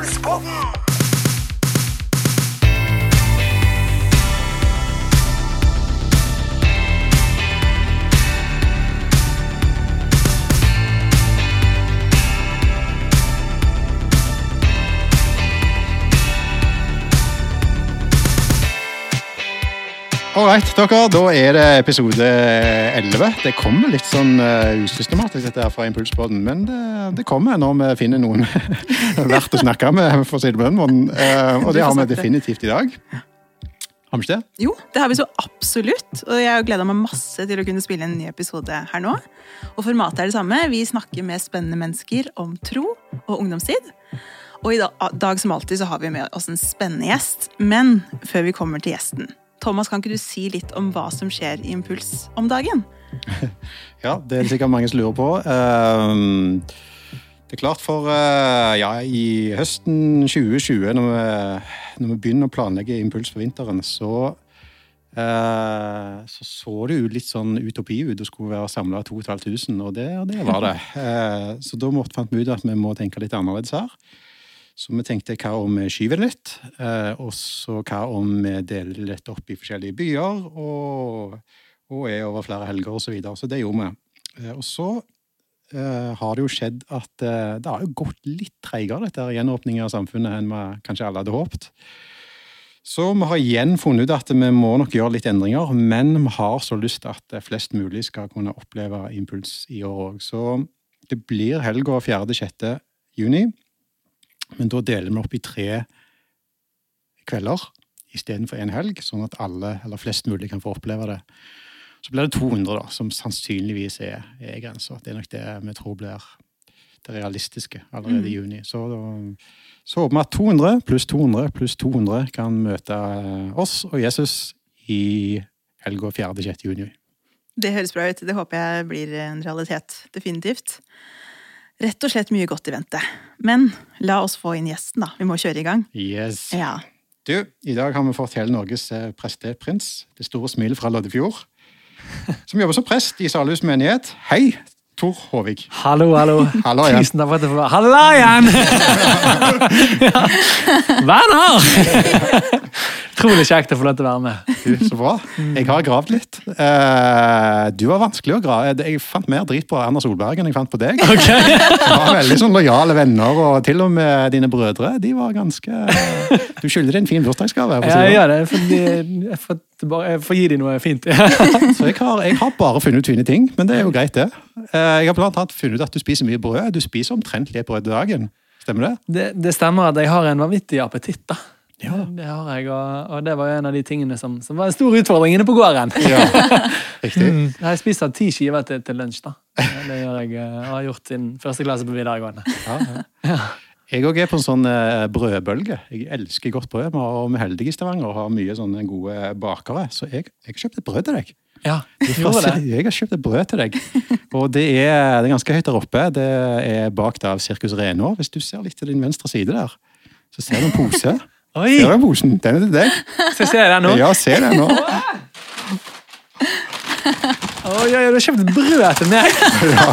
Alles gucken! Ålreit, dere. Da er det episode 11. Det kommer litt sånn uh, usystematisk dette her fra Impulsbåten, men det, det, kommer når vi finner noen verdt å snakke med, for å si det på den måten. Uh, og det har vi definitivt i dag. Har vi ikke det? Jo, det har vi så absolutt. Og jeg har gleda meg masse til å kunne spille en ny episode her nå. Og formatet er det samme. Vi snakker med spennende mennesker om tro og ungdomstid. Og i dag som alltid så har vi med oss en spennende gjest. Men før vi kommer til gjesten, Thomas, kan ikke du si litt om hva som skjer i Impuls om dagen? ja, det er det sikkert mange som lurer på. Ehm, det er klart for eh, ja, i høsten 2020, når vi, når vi begynner å planlegge Impuls for vinteren, så eh, så så det jo litt sånn utopi ut. Det skulle være samla 2500, og det, og det var det. Eh, så da måtte, fant vi ut at vi må tenke litt annerledes her. Så vi tenkte hva om vi skyver det litt, eh, og så hva om vi deler det litt opp i forskjellige byer og, og er over flere helger osv. Så, videre. så det gjorde vi. Eh, og så eh, har det jo skjedd at det har jo gått litt treigere, dette gjenåpningen av samfunnet, enn vi kanskje alle hadde håpet. Så vi har igjen funnet ut at vi må nok gjøre litt endringer, men vi har så lyst til at flest mulig skal kunne oppleve impuls i år òg. Så det blir helga 4.-6. juni. Men da deler vi opp i tre kvelder istedenfor en helg, sånn at alle, eller flest mulig kan få oppleve det. Så blir det 200, da, som sannsynligvis er, er grensa. Det er nok det vi tror blir det realistiske allerede i mm. juni. Så, da, så håper vi at 200 pluss 200 pluss 200 kan møte oss og Jesus i helga 4.-6. juni. Det høres bra ut. Det håper jeg blir en realitet. Definitivt. Rett og slett mye godt i vente. Men la oss få inn gjesten, da. Vi må kjøre i gang. Yes. Ja. Du, i dag har vi fått hele Norges eh, presteprins, det store smilet fra Loddefjord, som jobber som prest i Salhus menighet. Hei, Tor Håvik. Hallo, hallo. hallo igjen. Tusen takk for at jeg får være Hallo igjen! ja. Venner! Utrolig kjekt å få lov til å være med. Du, Så bra. Jeg har gravd litt. Uh, du var vanskelig å grave. Jeg fant mer drit på Erna Solberg enn jeg fant på deg. Okay. Du har veldig sånn lojale venner, og til og med dine brødre. De var ganske Du skylder dem en fin bursdagsgave. Ja, jeg gjør det. Jeg får, jeg får gi dem noe fint. Så jeg har, jeg har, bare funnet ut fine ting, men det er jo greit, det. Uh, jeg har blant annet funnet ut at du spiser mye brød. Du spiser omtrent litt brød dagen. Stemmer det? det? Det stemmer at jeg har en vanvittig appetitt. da. Ja. Det har jeg, og, og, det var jo en av de tingene som, som var en stor utfordring inne på gården. Ja, riktig. Mm. Jeg spiser ti skiver til, til lunsj, da. Det gjør jeg, eh, og har gjort siden første klasse på videregående. Ja, ja. Jeg òg er på en sånn eh, brødbølge. Jeg elsker godt brød. Vi er heldige i Stavanger og har mye sånne gode bakere. Så jeg, jeg kjøpte brød til deg. Ja, gjorde det. Jeg har kjøpt et brød til deg. Og det er, det er ganske høyt der oppe. Det er bakt av Sirkus Renaa. Hvis du ser litt til din venstre side der, så ser du en pose. Oi! Ser du posen? Den er til deg. Skal jeg se den nå? Ja, se den nå. Oi, oi, du har kjøpt brød til meg! Ja.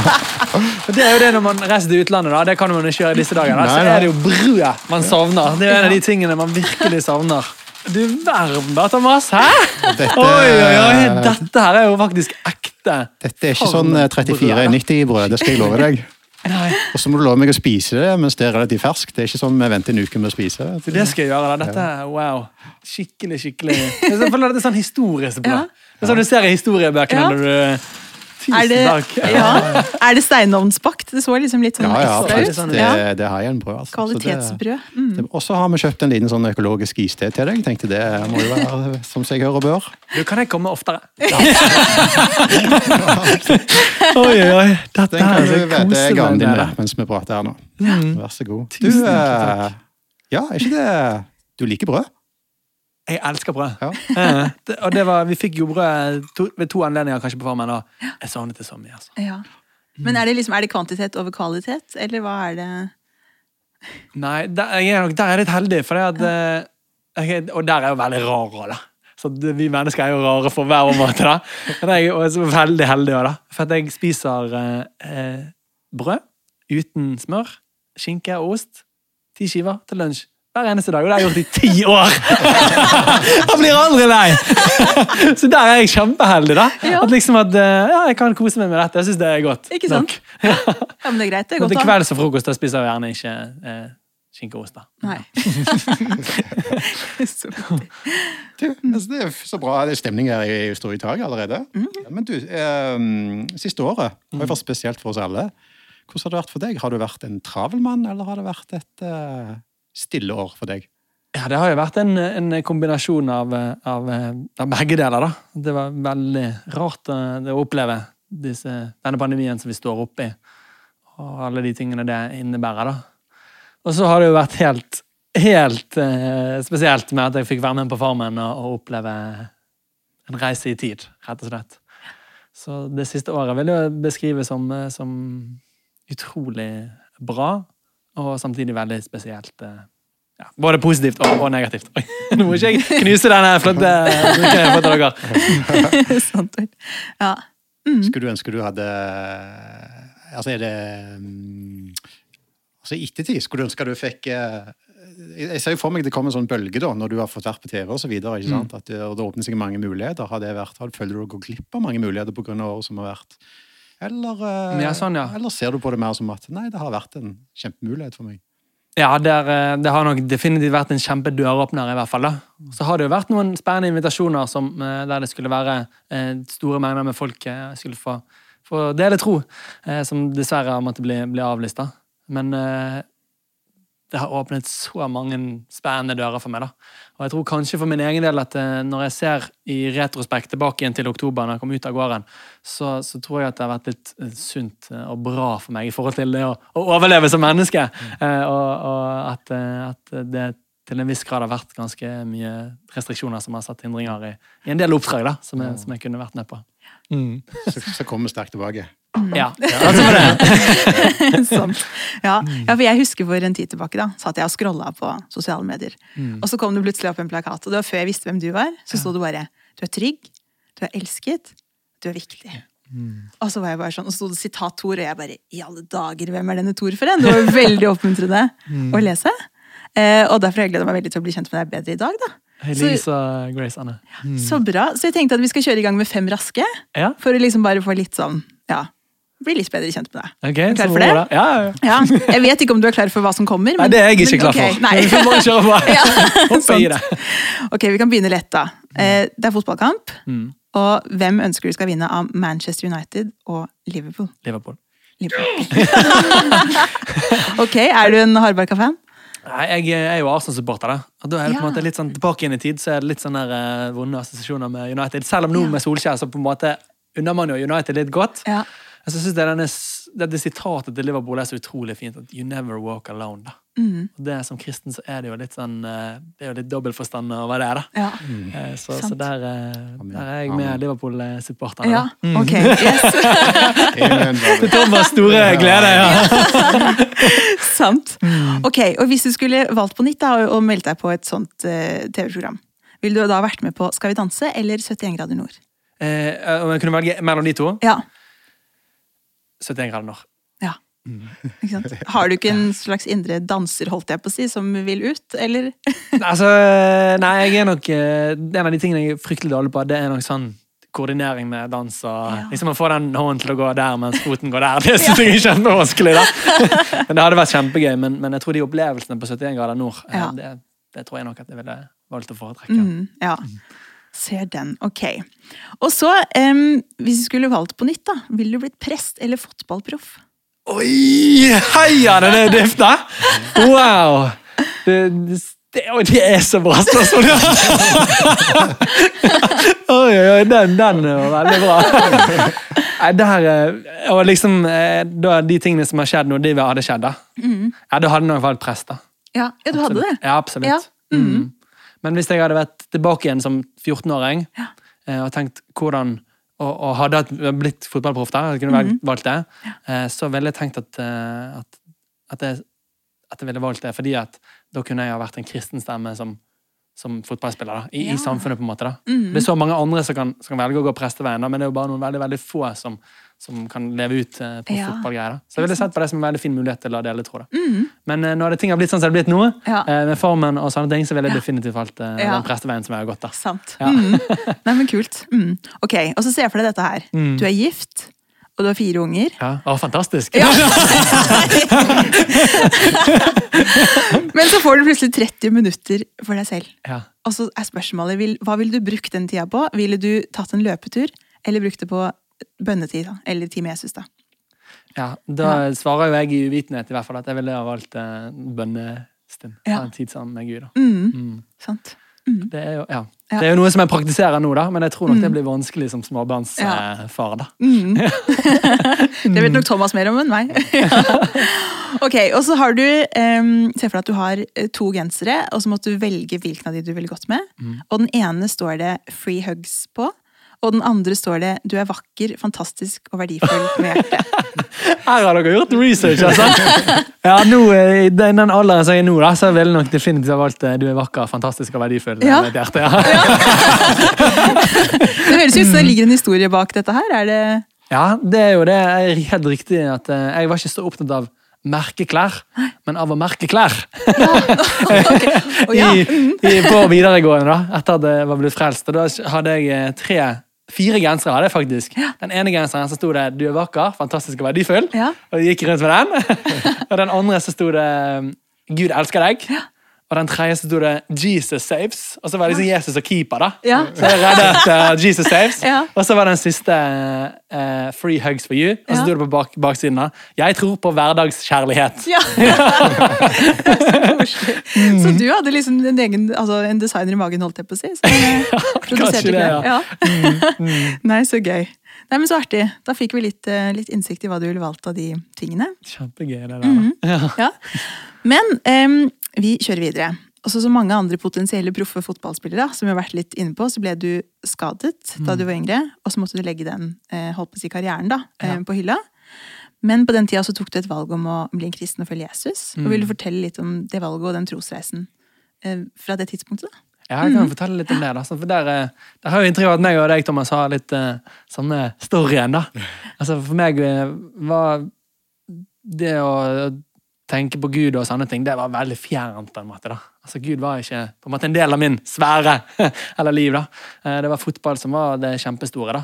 det er jo det når man reiser til utlandet, da. det kan man ikke gjøre i disse dager. Så er det jo brød man savner. Det er jo en av de tingene man virkelig savner. Du verden da, Thomas! Hæ? Dette, oi, oi, oi, dette her er jo faktisk ekte. Dette er ikke sånn 3490-brød, eh, det skal jeg love deg. Nei. Og så må du love meg å spise det mens det er relativt ferskt. Det er ikke sånn vi venter en uke med å spise. det. Det skal jeg gjøre. da. Dette er wow. Skikkelig, skikkelig det er sånn historisk bra. Ja. Det er sånn du ser i historiebøkene ja. når du er det, ja. er det steinovnsbakt? Det så liksom litt sånn ja, ja, ekstra ut. Det, det har jeg en brød. Altså. Kvalitetsbrød. Mm. Og så har vi kjøpt en liten sånn økologisk iste til deg. Tenkte det må jo være som seg hør og bør. Du, kan jeg komme oftere? Ja. oi, oi, oi. Dette Den kan du vete ganen din med mens vi prater her nå. Mm. Vær så god. Du, takk. ja, er ikke det Du liker brød? Jeg elsker brød. Ja. Eh, det, og det var, vi fikk jo brød to, ved to anledninger kanskje på Farmen, og jeg savnet det så mye. Altså. Ja. Men er det, liksom, er det kvantitet over kvalitet, eller hva er det Nei, der, jeg er nok, der er jeg litt heldig, for det at eh, jeg, Og der er jeg jo veldig rar da. Så det, vi mennesker er jo rare for hver vår måte, da. Men jeg er også veldig heldig òg, da. For at jeg spiser eh, brød uten smør, skinke og ost ti skiver til lunsj. Hver eneste dag, og det har jeg gjort i ti år! Han blir aldri lei! Så der er jeg kjempeheldig, da. Ja. At liksom at, eh, ja, Jeg kan kose meg med dette. Jeg syns det er godt. Ikke sant? nok. Ja, men det er greit. Det er godt til å ha. kvelds og frokost da spiser jeg gjerne ikke eh, skinke og ost. da. Nei. Så. Du, altså, det er så bra det er stemning her i Storbritannia allerede. Ja, Men du, eh, siste året har jo vært spesielt for oss alle. Hvordan har det vært for deg? Har du vært en travel mann, eller har det vært et eh, stille år for deg? Ja, Det har jo vært en, en kombinasjon av, av, av begge deler. da. Det var veldig rart eh, å oppleve disse, denne pandemien som vi står oppi, og alle de tingene det innebærer. da. Og så har det jo vært helt, helt eh, spesielt med at jeg fikk være med på Farmen og, og oppleve en reise i tid, rett og slett. Så det siste året vil jeg beskrive som, eh, som utrolig bra, og samtidig veldig spesielt. eh, ja, både positivt og, og negativt. Oi, nå må ikke jeg knuse denne flotte bruken ja. Ja. Skulle du ønske du hadde Altså, er det mm, Altså, i ettertid, skulle du ønske du fikk eh, Jeg ser jo for meg det kommer en sånn bølge da, når du har fått vært på TV og så videre, ikke sant? At det, og det åpner seg mange muligheter. Har det vært, har, føler du du går glipp av mange muligheter av året som har vært? Eller, eh, Ja, sånn, ja. eller ser du på det mer som at nei, det har vært en kjempemulighet for meg? Ja, det, er, det har nok definitivt vært en kjempedøråpner, i hvert fall. da. Så har det jo vært noen spennende invitasjoner som, eh, der det skulle være eh, store mengder med folk eh, skulle få, få dele tro, eh, som dessverre har måttet bli, bli avlyst. da. Men eh, det har åpnet så mange spennende dører for meg. da. Og jeg tror kanskje for min egen del at eh, når jeg ser i retrospekt tilbake igjen til oktober, når jeg kom ut av gården, så, så tror jeg at det har vært litt eh, sunt eh, og bra for meg i forhold til det å, å overleve som menneske. Eh, og, og at, at det til en viss grad har vært ganske mye restriksjoner som har satt hindringer i, i en del oppdrag da, som jeg, som jeg kunne vært med på. Mm. Så, så kommer sterkt tilbake. Ja, altså for det. Sant. Ja. ja, for jeg husker for en tid tilbake da, satt jeg og scrolla på sosiale medier. Mm. Og så kom det plutselig opp en plakat, og det var før jeg visste hvem du var. Så sto det bare 'Du er trygg, du er elsket, du er viktig'. Mm. Og så var jeg bare sånn, og så sto det sitat Tor, og jeg bare 'I alle dager, hvem er denne Tor for en?' Det var veldig oppmuntrende Mm. å lese. Eh, og derfor har jeg gleda meg veldig til å bli kjent med deg bedre i dag. da. Hei, Så- Lisa Grace Anne. Så bra. Så jeg tenkte at vi skal kjøre i gang med fem raske. Ja, For å liksom bare få litt sånn, ja, bli litt bedre kjent med deg. ok. Du klar for det? Ja, ja, Jeg vet ikke om du er klar for hva som kommer. Nei, det er jeg ikke men klar for. Okay, Vi får bare kjøre på. Ja, Hoppe i det. Ok, vi kan begynne lett, da. Eh, Det er fotballkamp. Mm. Og hvem ønsker du skal vinne av Manchester United og Liverpool? Liverpool. Liverpool. ok, er du en Hardbarka-fan? Nei, Jeg er jo Arsenal-supporter. da. Da er det på en Ja. måte litt sånn, Tilbake inn i tid så er det litt sånn der, eh, vonde assosiasjoner med United. Selv om nå Ja. med Solskjær så på en måte unner man jo United litt godt. Ja. Jeg synes det denne, det, det sitatet til Liverpool er så utrolig fint. at You never walk alone. da. Mm. Og det Som kristen så er det jo litt sånn eh, Det er jo litt dobbeltforstand over det. da. Ja. Mm. Så, så der, eh, der er jeg med Liverpool-supporterne. ja. mm. Ok, yes. Til Thomas' store glede. ja. Sant. Ok, og hvis du skulle valgt på nytt da, og meldt deg på et sånt uh, TV-program, ville du da vært med på Skal vi danse eller 71 grader nord? Eh, Om jeg kunne velge mellom de to? Ja. 71 grader nord. Sant? Har du ikke en slags indre danser, holdt jeg på å si, som vil ut, eller? Altså, nei, jeg er nok eh, En av de tingene jeg er fryktelig dårlig på, det er nok sånn koordinering med dans og Ja. liksom å få den hånden til å gå der mens foten går der. Det syns jeg er kjempevanskelig. da. Men Det hadde vært kjempegøy, men, men jeg tror de opplevelsene på 71 grader nord, eh, Ja. det, det tror jeg nok at jeg ville valgt å foretrekke. Mm, ja. Ser den. Ok. Og så, um, hvis du skulle valgt på nytt, da, ville du blitt prest eller fotballproff? Oi! Heia, den diff, da! Wow! Det, det, det, det er så bra spørsmål! oi, oi, den, den var veldig bra. Nei, der, eh, og liksom, eh, da de tingene som har skjedd nå, de hadde skjedd, da. Ja, da hadde jeg vært prest, da. Ja, ja du hadde det. Ja, absolutt. Ja, Mm. Men hvis jeg hadde vært tilbake igjen som 14-åring Ja. eh, og tenkt hvordan og, og hadde jeg blitt fotballproff jeg kunne valgt- valgt det, eh, så ville jeg tenkt at, eh, at, at, jeg, at jeg ville valgt det fordi at da kunne jeg ha vært en kristen stemme som, som fotballspillere i, Ja. i samfunnet. på en måte da. Mm. Det er så mange andre som kan, som kan velge å gå presteveien, da, men det er jo bare noen veldig veldig få som, som kan leve ut eh, på Ja. fotballgreier. da. Så jeg ville sett på det som en veldig fin mulighet til å dele, tror jeg. Mhm. Men eh, når det ting har blitt sånn som det har blitt nå, Ja. eh, med formen og sånne ting, så ville jeg definitivt valgt eh, den presteveien som jeg har gått. da. Sant. Ja. Mm. Nei, men kult. Mm. Ok, og så ser jeg for deg dette her. Mm. Du er gift, og du har fire unger. Ja, å, fantastisk! Ja. Men så får du plutselig 30 minutter for deg selv. Ja. Og så er spørsmålet, vil, hva ville du brukt den tida på? Ville du tatt en løpetur, eller brukt det på bønnetid? Eller tid med Jesus, da? Ja, Da svarer jo jeg i uvitenhet i hvert fall at jeg ville ha valgt eh, bønnestund. Ja. En tid sammen med Gud. da. Mm. Mm. Sant? Det, er jo, ja. Ja. det er jo noe som jeg praktiserer nå, da, men jeg tror nok Mm. det blir vanskelig som småbarnsfar. Da. Mm. det vet nok Thomas mer om enn meg. ok, og så har du um, Se for deg at du har eh, to gensere, og så måtte du velge hvilken av de du ville gått med. Mm. Og den ene står det 'Free Hugs' på. Og den andre står det 'Du er vakker, fantastisk og verdifull med hjertet'. Her har dere gjort research, altså! Ja, nå, eh, I den den alderen som jeg er nå, da, så ville nok definitivt valgt eh, 'Du er vakker, fantastisk og verdifull'. Ja. med hjertet'. hjerte, ja. Det høres ut som det ligger en historie bak dette her. Er det ja, det er jo det er helt riktig at eh, jeg var ikke så opptatt av merkeklær, men av å merke klær. Å ja. I, i, på videregående, da, etter at jeg var blitt frelst. Og da hadde jeg eh, tre Fire gensere hadde jeg faktisk. Den ene genseren så sto det 'Du er vakker, fantastisk og verdifull'. Ja. Og jeg gikk rundt med den. og den andre så sto det 'Gud elsker deg'. Og den tredje så sto det 'Jesus saves'. Og så var det liksom Jesus og keeper. da. Ja. Så jeg reddet uh, Jesus saves. Ja. Og så var den siste uh, 'Free hugs for you'. Og så sto det på bak, baksiden da 'Jeg tror på hverdagskjærlighet'. Ja. så koselig. Så du hadde liksom en egen altså en designer i magen, holdt jeg på å si? Som ja, produserte det, klær. ja. Mm. Nei, så gøy. Nei, men Så artig. Da fikk vi litt, eh, litt innsikt i hva du ville valgt av de tingene. Kjempegøy, det der. da. Ja. Ja. Men em, vi kjører videre. Også som mange andre potensielle proffe fotballspillere, som vi har vært litt inne på, så ble du skadet da du var yngre, og så måtte du legge den eh, holdt på å si karrieren da, eh, Ja. på hylla. Men på den tida så tok du et valg om å bli en kristen og følge Jesus. Og Vil du fortelle litt om det valget og den trosreisen eh, fra det tidspunktet? da? Ja, jeg kan fortelle litt om det. da. For der, der har jo inntrykk av at meg og deg, Thomas, har litt uh, samme storyen. da. Altså, For meg var det å tenke på Gud og sånne ting, det var veldig fjernt. på en måte da. Altså, Gud var ikke på en måte en del av min sfære eller liv. da. Eh, Det var fotball som var det kjempestore. da.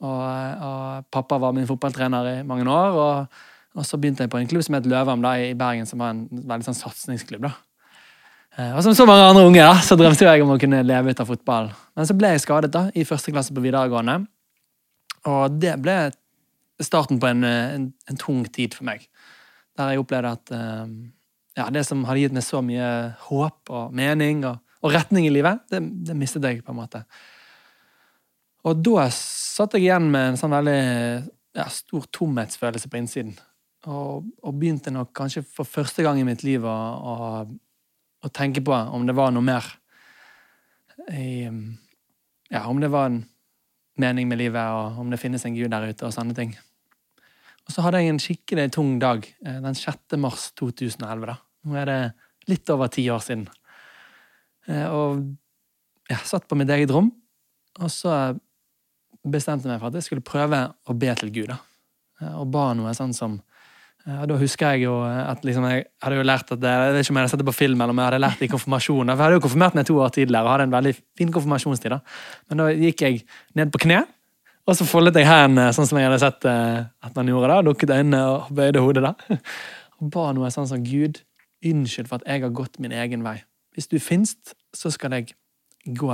Og, og pappa var min fotballtrener i mange år. Og, og så begynte jeg på en klubb som het Løvam da, i Bergen, som var en veldig sånn satsingsklubb. da. Eh, Og som så mange andre unge da, så drømte jeg om å kunne leve ut av fotball. Men så ble jeg skadet da, i første klasse på videregående. Og det ble starten på en, eh, en, en tung tid for meg. Der jeg opplevde at eh, ja, det som hadde gitt meg så mye håp og mening og, og retning i livet, det, det mistet jeg på en måte. Og da satt jeg igjen med en sånn veldig ja, stor tomhetsfølelse på innsiden. Og, og begynte nok kanskje for første gang i mitt liv å, å, å tenke på om det var noe mer i, Ja, om det var en mening med livet, og om det finnes en gud der ute, og sånne ting. Og så hadde jeg en skikkelig tung dag eh, den 6. mars 2011. da. Nå er det litt over ti år siden. Eh, Og jeg satt på mitt eget rom, og så bestemte jeg meg for at jeg skulle prøve å be til Gud. da. Eh, Og ba noe sånn som og Da husker jeg jo at liksom, jeg hadde jo lært at det, Jeg vet ikke om jeg hadde sett det på film eller om jeg hadde lært det i konfirmasjon. For jeg hadde jo konfirmert meg to år tidligere og hadde en veldig fin konfirmasjonstid. da. Men da gikk jeg ned på kne, og så foldet jeg hendene sånn som jeg hadde sett eh, at man gjorde. da, Lukket øynene og bøyde hodet. da. Og ba noe sånn som Gud, unnskyld for at jeg har gått min egen vei. Hvis du finst, så skal jeg gå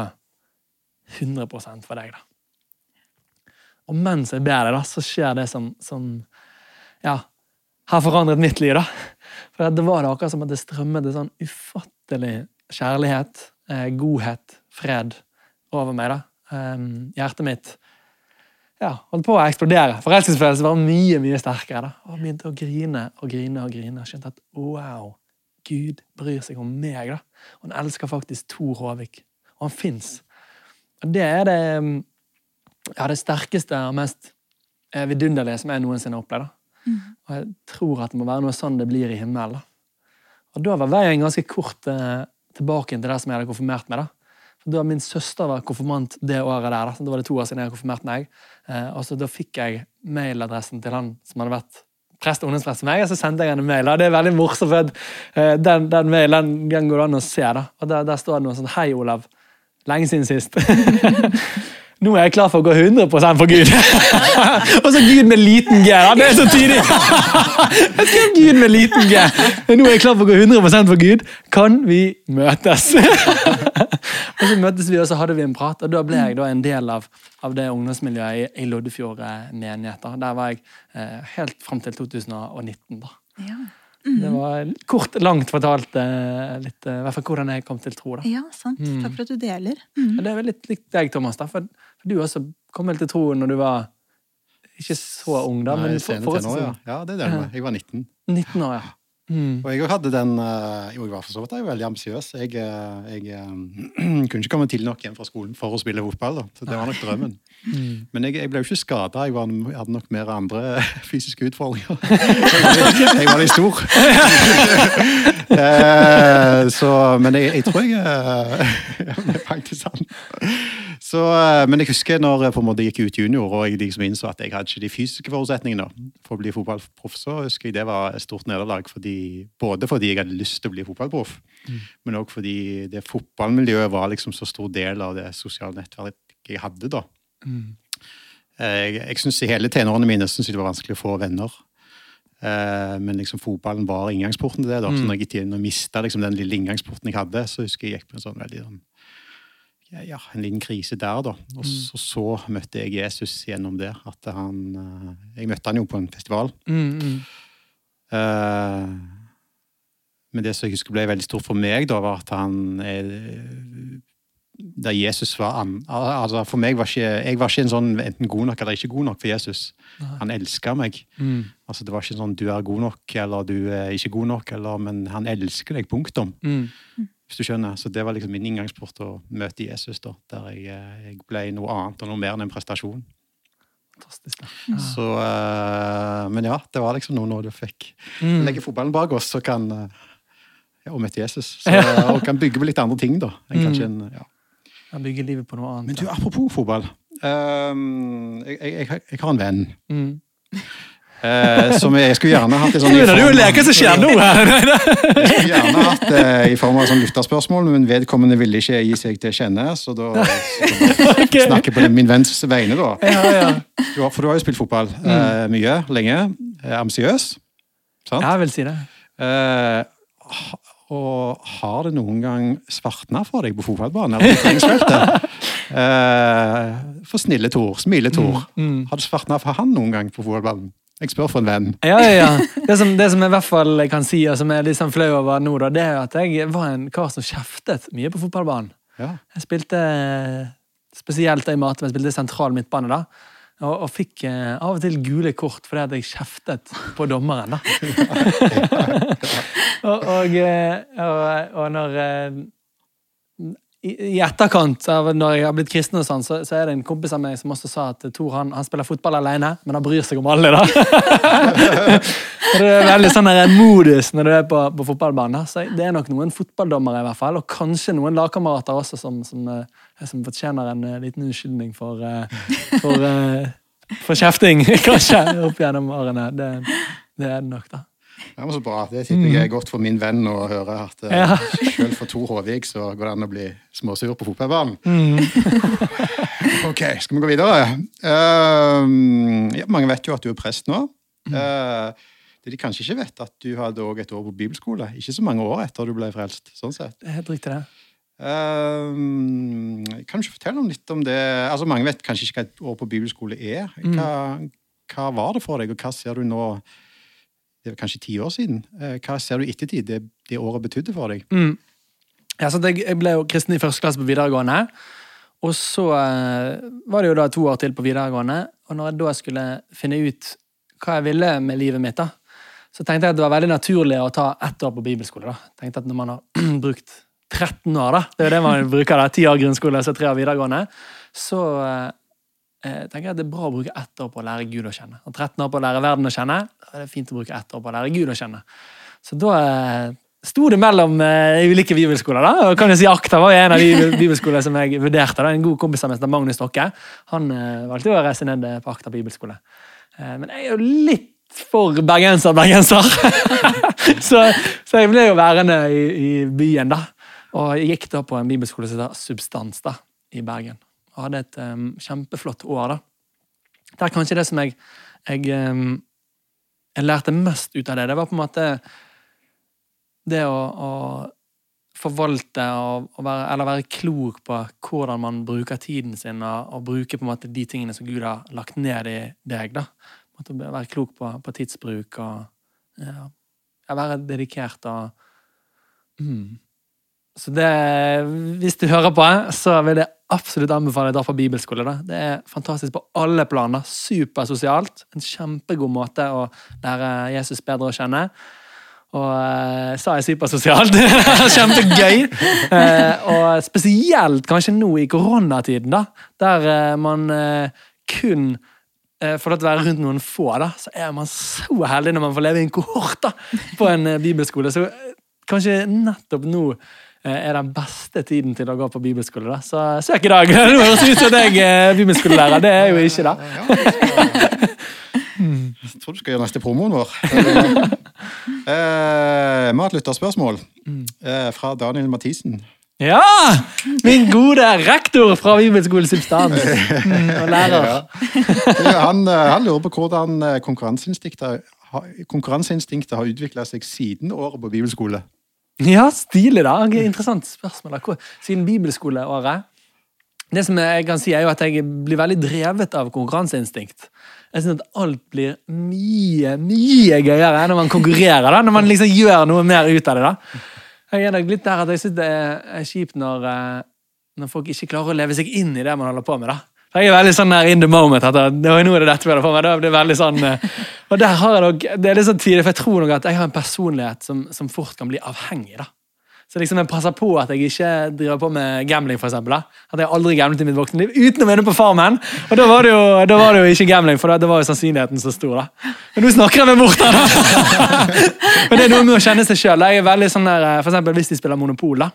100 for deg. da. Og mens jeg ber deg, da, så skjer det som, som ja, har forandret mitt liv. da. For det var det akkurat som at det strømmet en sånn ufattelig kjærlighet, eh, godhet, fred over meg. da. Um, hjertet mitt ja, holdt på å eksplodere. Forelskelsesfølelsen var mye mye sterkere. da. Og begynte å grine og grine og grine. og Skjønte at wow, Gud bryr seg om meg. da. Og han elsker faktisk Tor Håvik. Og han fins. Og det er det, um, ja, det sterkeste og mest eh, vidunderlige som jeg noensinne har opplevd. da. Og jeg tror at det må være noe sånn det blir i himmelen. da. Og da var veien ganske kort eh, tilbake til det som jeg hadde konfirmert med. da. Da Min søster var konfirmant det året der. da, var det to år siden jeg konfirmerte meg. Eh, og så Da fikk jeg mailadressen til han som hadde vært prest og ungdomsprest for meg, og så sendte jeg han en mail. Det er veldig morsomt, for eh, den, den mailen den går det an å se. da. Og Der, der står det noe sånn Hei, Olav. Lenge siden sist. Nå er jeg klar for å gå 100 for Gud. og så Gud med liten G. Ja, Det er så tydelig! jeg skrev Gud med liten G. Nå er jeg klar for å gå 100 for Gud. Kan vi møtes? og så møtes vi, og så hadde vi en prat, og da ble jeg da en del av, av det ungdomsmiljøet i, i Loddefjord menighet. da. Der var jeg eh, helt fram til 2019. da. Ja. Det var kort, langt fortalt eh, litt, eh, i hvert fall hvordan jeg kom til tro. da. ja, sant. Takk for at du deler. Mm. Det er vel litt likt deg, Thomas. da, for, for Du også kom vel til tro når du var ikke så ung, da, Nei, men for, for, tenår, ja. ja, det er det. Jeg var 19. 19 år, ja. Mm. Og jeg hadde den eh, jeg var for så vidt jeg var veldig ambisiøs. Jeg, eh, jeg eh, kunne ikke komme tidlig nok hjem fra skolen for å spille fotball. da, så Det var nok drømmen. Mm. Men jeg, jeg ble jo ikke skada. Jeg, jeg hadde nok mer andre fysiske utfordringer. jeg var litt stor. Så, men jeg, tror jeg Det er faktisk sant. Så, eh, men jeg husker når jeg på en måte gikk ut junior og jeg liksom innså at jeg hadde ikke de fysiske forutsetningene for å bli fotballproff, så husker jeg det var et stort nederlag. Fordi, både fordi jeg hadde lyst til å bli fotballproff, men òg fordi det fotballmiljøet var liksom så stor del av det sosiale nettverket jeg hadde. da. Mm. Eh, Jeg, jeg synes I hele tenårene mine synes jeg det var vanskelig å få venner. Eh, men liksom fotballen var inngangsporten til det. da. Så Mm. når jeg, når jeg mista liksom den lille inngangsporten jeg hadde, så husker jeg jeg gikk på en sånn veldig sånn, ja, en liten krise der, da. Og så, så møtte jeg Jesus gjennom det. At han eh, Jeg møtte han jo på en festival. Mm, mm. Uh, men det som jeg husker ble veldig stort for meg, da, var at han eh, Der Jesus var an, altså For meg var ikke Jeg var ikke en sånn enten god nok eller ikke god nok for Jesus. Nei. Han elska meg. Mm. Altså Det var ikke sånn du er god nok eller du er ikke god nok, eller, men han elsker deg, punktum. Mm. Hvis du skjønner. Så det var liksom min inngangsport å møte Jesus, da, der jeg, eh, jeg ble noe annet og noe mer enn en prestasjon. Fantastisk. da. Så, uh, men ja, det var liksom noe når du fikk Mm. legge fotballen bak oss, så kan eh, ja, og møte Jesus. Så, og kan bygge på litt andre ting, da. enn kanskje en, ja. Han bygger livet på noe annet. Men du, apropos fotball. Um, jeg, jeg, jeg, jeg har en venn Mm. Eh, som jeg skulle gjerne hatt i sånn Det er jo å leke som skjer nå her? Jeg skulle gjerne hatt det i form av sånn lytterspørsmål, men vedkommende ville ikke gi seg til kjenne, så da okay. Snakker jeg på min venns vegne, da. Ja, ja. Du har, for du har jo spilt fotball eh, mye, lenge. Eh, ambisiøs. Sant? Jeg vil si det. Eh, og har det noen gang svartna for deg på fotballbanen? Eller på treningsfeltet? Eh, for snille Tor, smile Tor. Mm. Har det svartna for han noen gang på fotballbanen? Jeg spør for en venn. Ja, ja, ja. Det som, det som jeg i hvert fall kan si, og som jeg er litt sånn flau over nå, da, det er at jeg var en kar som kjeftet mye på fotballbanen. Ja. Jeg spilte spesielt i Mate, men jeg spilte sentral midtbane da. Og, og fikk eh, av og til gule kort fordi at jeg kjeftet på dommeren, da. og, og, eh, og, og når eh, i, etterkant av når jeg har blitt kristen, og sånn, så, så er det en kompis av meg som også sa at Tor han, han spiller fotball alene, men han bryr seg om alle. da. Det er veldig sånn der modus når du er på, på fotballbanen. Så det er nok noen fotballdommere i hvert fall, og kanskje noen lagkamerater også som, som, eh, som fortjener en eh, liten unnskyldning for, for, for, eh, for kjefting, kanskje, opp gjennom årene. Det, det er det nok, da. Det var så bra. Det sitter jeg er godt for min venn å høre. at uh, Ja. Selv for Tor Håvik så går det an å bli småsur på fotballbanen. ok, skal vi gå videre? Uh, ja, mange vet jo at du er prest nå. Uh, det de kanskje ikke vet, at du hadde også et år på bibelskole. Ikke så mange år etter du ble frelst. sånn sett. Helt riktig, det. Uh, kan du ikke fortelle om litt om det? Altså, Mange vet kanskje ikke hva et år på bibelskole er. Hva, hva var det for deg, og hva ser du nå? Kanskje ti år siden. Eh, Hva ser du i ettertid det, det året betydde for deg? Mm. Ja, jeg, ble jo kristen i første klasse på videregående. Og så eh, var det jo da to år til på videregående. Og når jeg da skulle finne ut hva jeg ville med livet mitt, da, så tenkte jeg at det var veldig naturlig å ta ett år på bibelskole. da. Tenkte at når man har brukt 13 år, da, det er jo det man bruker, da, ti år grunnskole og så tre år videregående, så eh, eh, tenker jeg at det er bra å bruke ett år på å lære Gud å kjenne. Og 13 år på å lære verden å kjenne, da er det fint å bruke ett år på å lære Gud å kjenne. Så da eh, sto det mellom eh, ulike bibelskoler. da, og kan jeg si Akta var en av de bibelskolene som jeg vurderte. da, En god kompis av meg, Magnus Stokke, han eh, valgte å reise ned på Akta bibelskole. Uh, men jeg er jo litt for bergenser-bergenser. så, så, jeg ble jo værende i, i, byen, da. Og jeg gikk da på en bibelskole som heter Substans da, i Bergen. Og hadde et um, kjempeflott år, da. Det er kanskje det som jeg, jeg, um, jeg lærte mest ut av det. Det var på en måte det å, å forvalte og, være, eller være klok på hvordan man bruker tiden sin, og, og, bruke på en måte de tingene som Gud har lagt ned i deg. da. Være klok på, på tidsbruk og ja, være dedikert og mm. Så det Hvis du hører på, så vil jeg absolutt anbefale å dra på bibelskole. Da. Det er fantastisk på alle planer. Supersosialt. En kjempegod måte å lære Jesus bedre å kjenne. Og uh, sa jeg supersosialt. Kjempegøy! Uh, og spesielt kanskje nå i koronatiden, da, der uh, man kun får lov til å være rundt noen få, da, så er man så heldig når man får leve i en kohort da, på en bibelskole. Så kanskje nettopp nå er den beste tiden til å gå på bibelskole. da. Så søk i dag! Det høres ut som jeg er bibelskolelærer. Det er jo ikke, det. Jeg tror du skal gjøre neste promoen vår. eh, vi har et lytterspørsmål eh, fra Daniel Mathisen. Ja! Min gode rektor fra Bibelskolen Substans. Mm, og lærer. Ja. Han, eh, han, lurer på hvordan eh, konkurranseinstinktet, konkurranseinstinktet har utvikla seg siden året på bibelskole. Ja, stilig, da. Interessant spørsmål. Siden bibelskoleåret Det som jeg kan si, er jo at jeg blir veldig drevet av konkurranseinstinkt. Jeg synes at alt blir mye, mye gøyere når man konkurrerer. da, Når man liksom gjør noe mer ut av det. da. Jeg er nok litt der at jeg synes det er kjipt når, eh, når, folk ikke klarer å leve seg inn i det man holder på med. da. For Jeg er veldig sånn der in the moment. at nå er det dette med det for meg. Det er veldig sånn, eh, og der har jeg nok, det er litt sånn tidlig, for jeg tror nok at jeg har en personlighet som, som fort kan bli avhengig. da. Så liksom jeg passer på at jeg ikke driver på med gambling, for eksempel, da. At jeg aldri gamblet i mitt voksne liv, utenom inne på Farmen. Og da var, jo, da var det jo ikke gambling, for da var jo sannsynligheten så stor. da. Men nå snakker jeg meg bort her, da! Men det er noe med å kjenne seg sjøl. Sånn for eksempel hvis de spiller Monopol, da,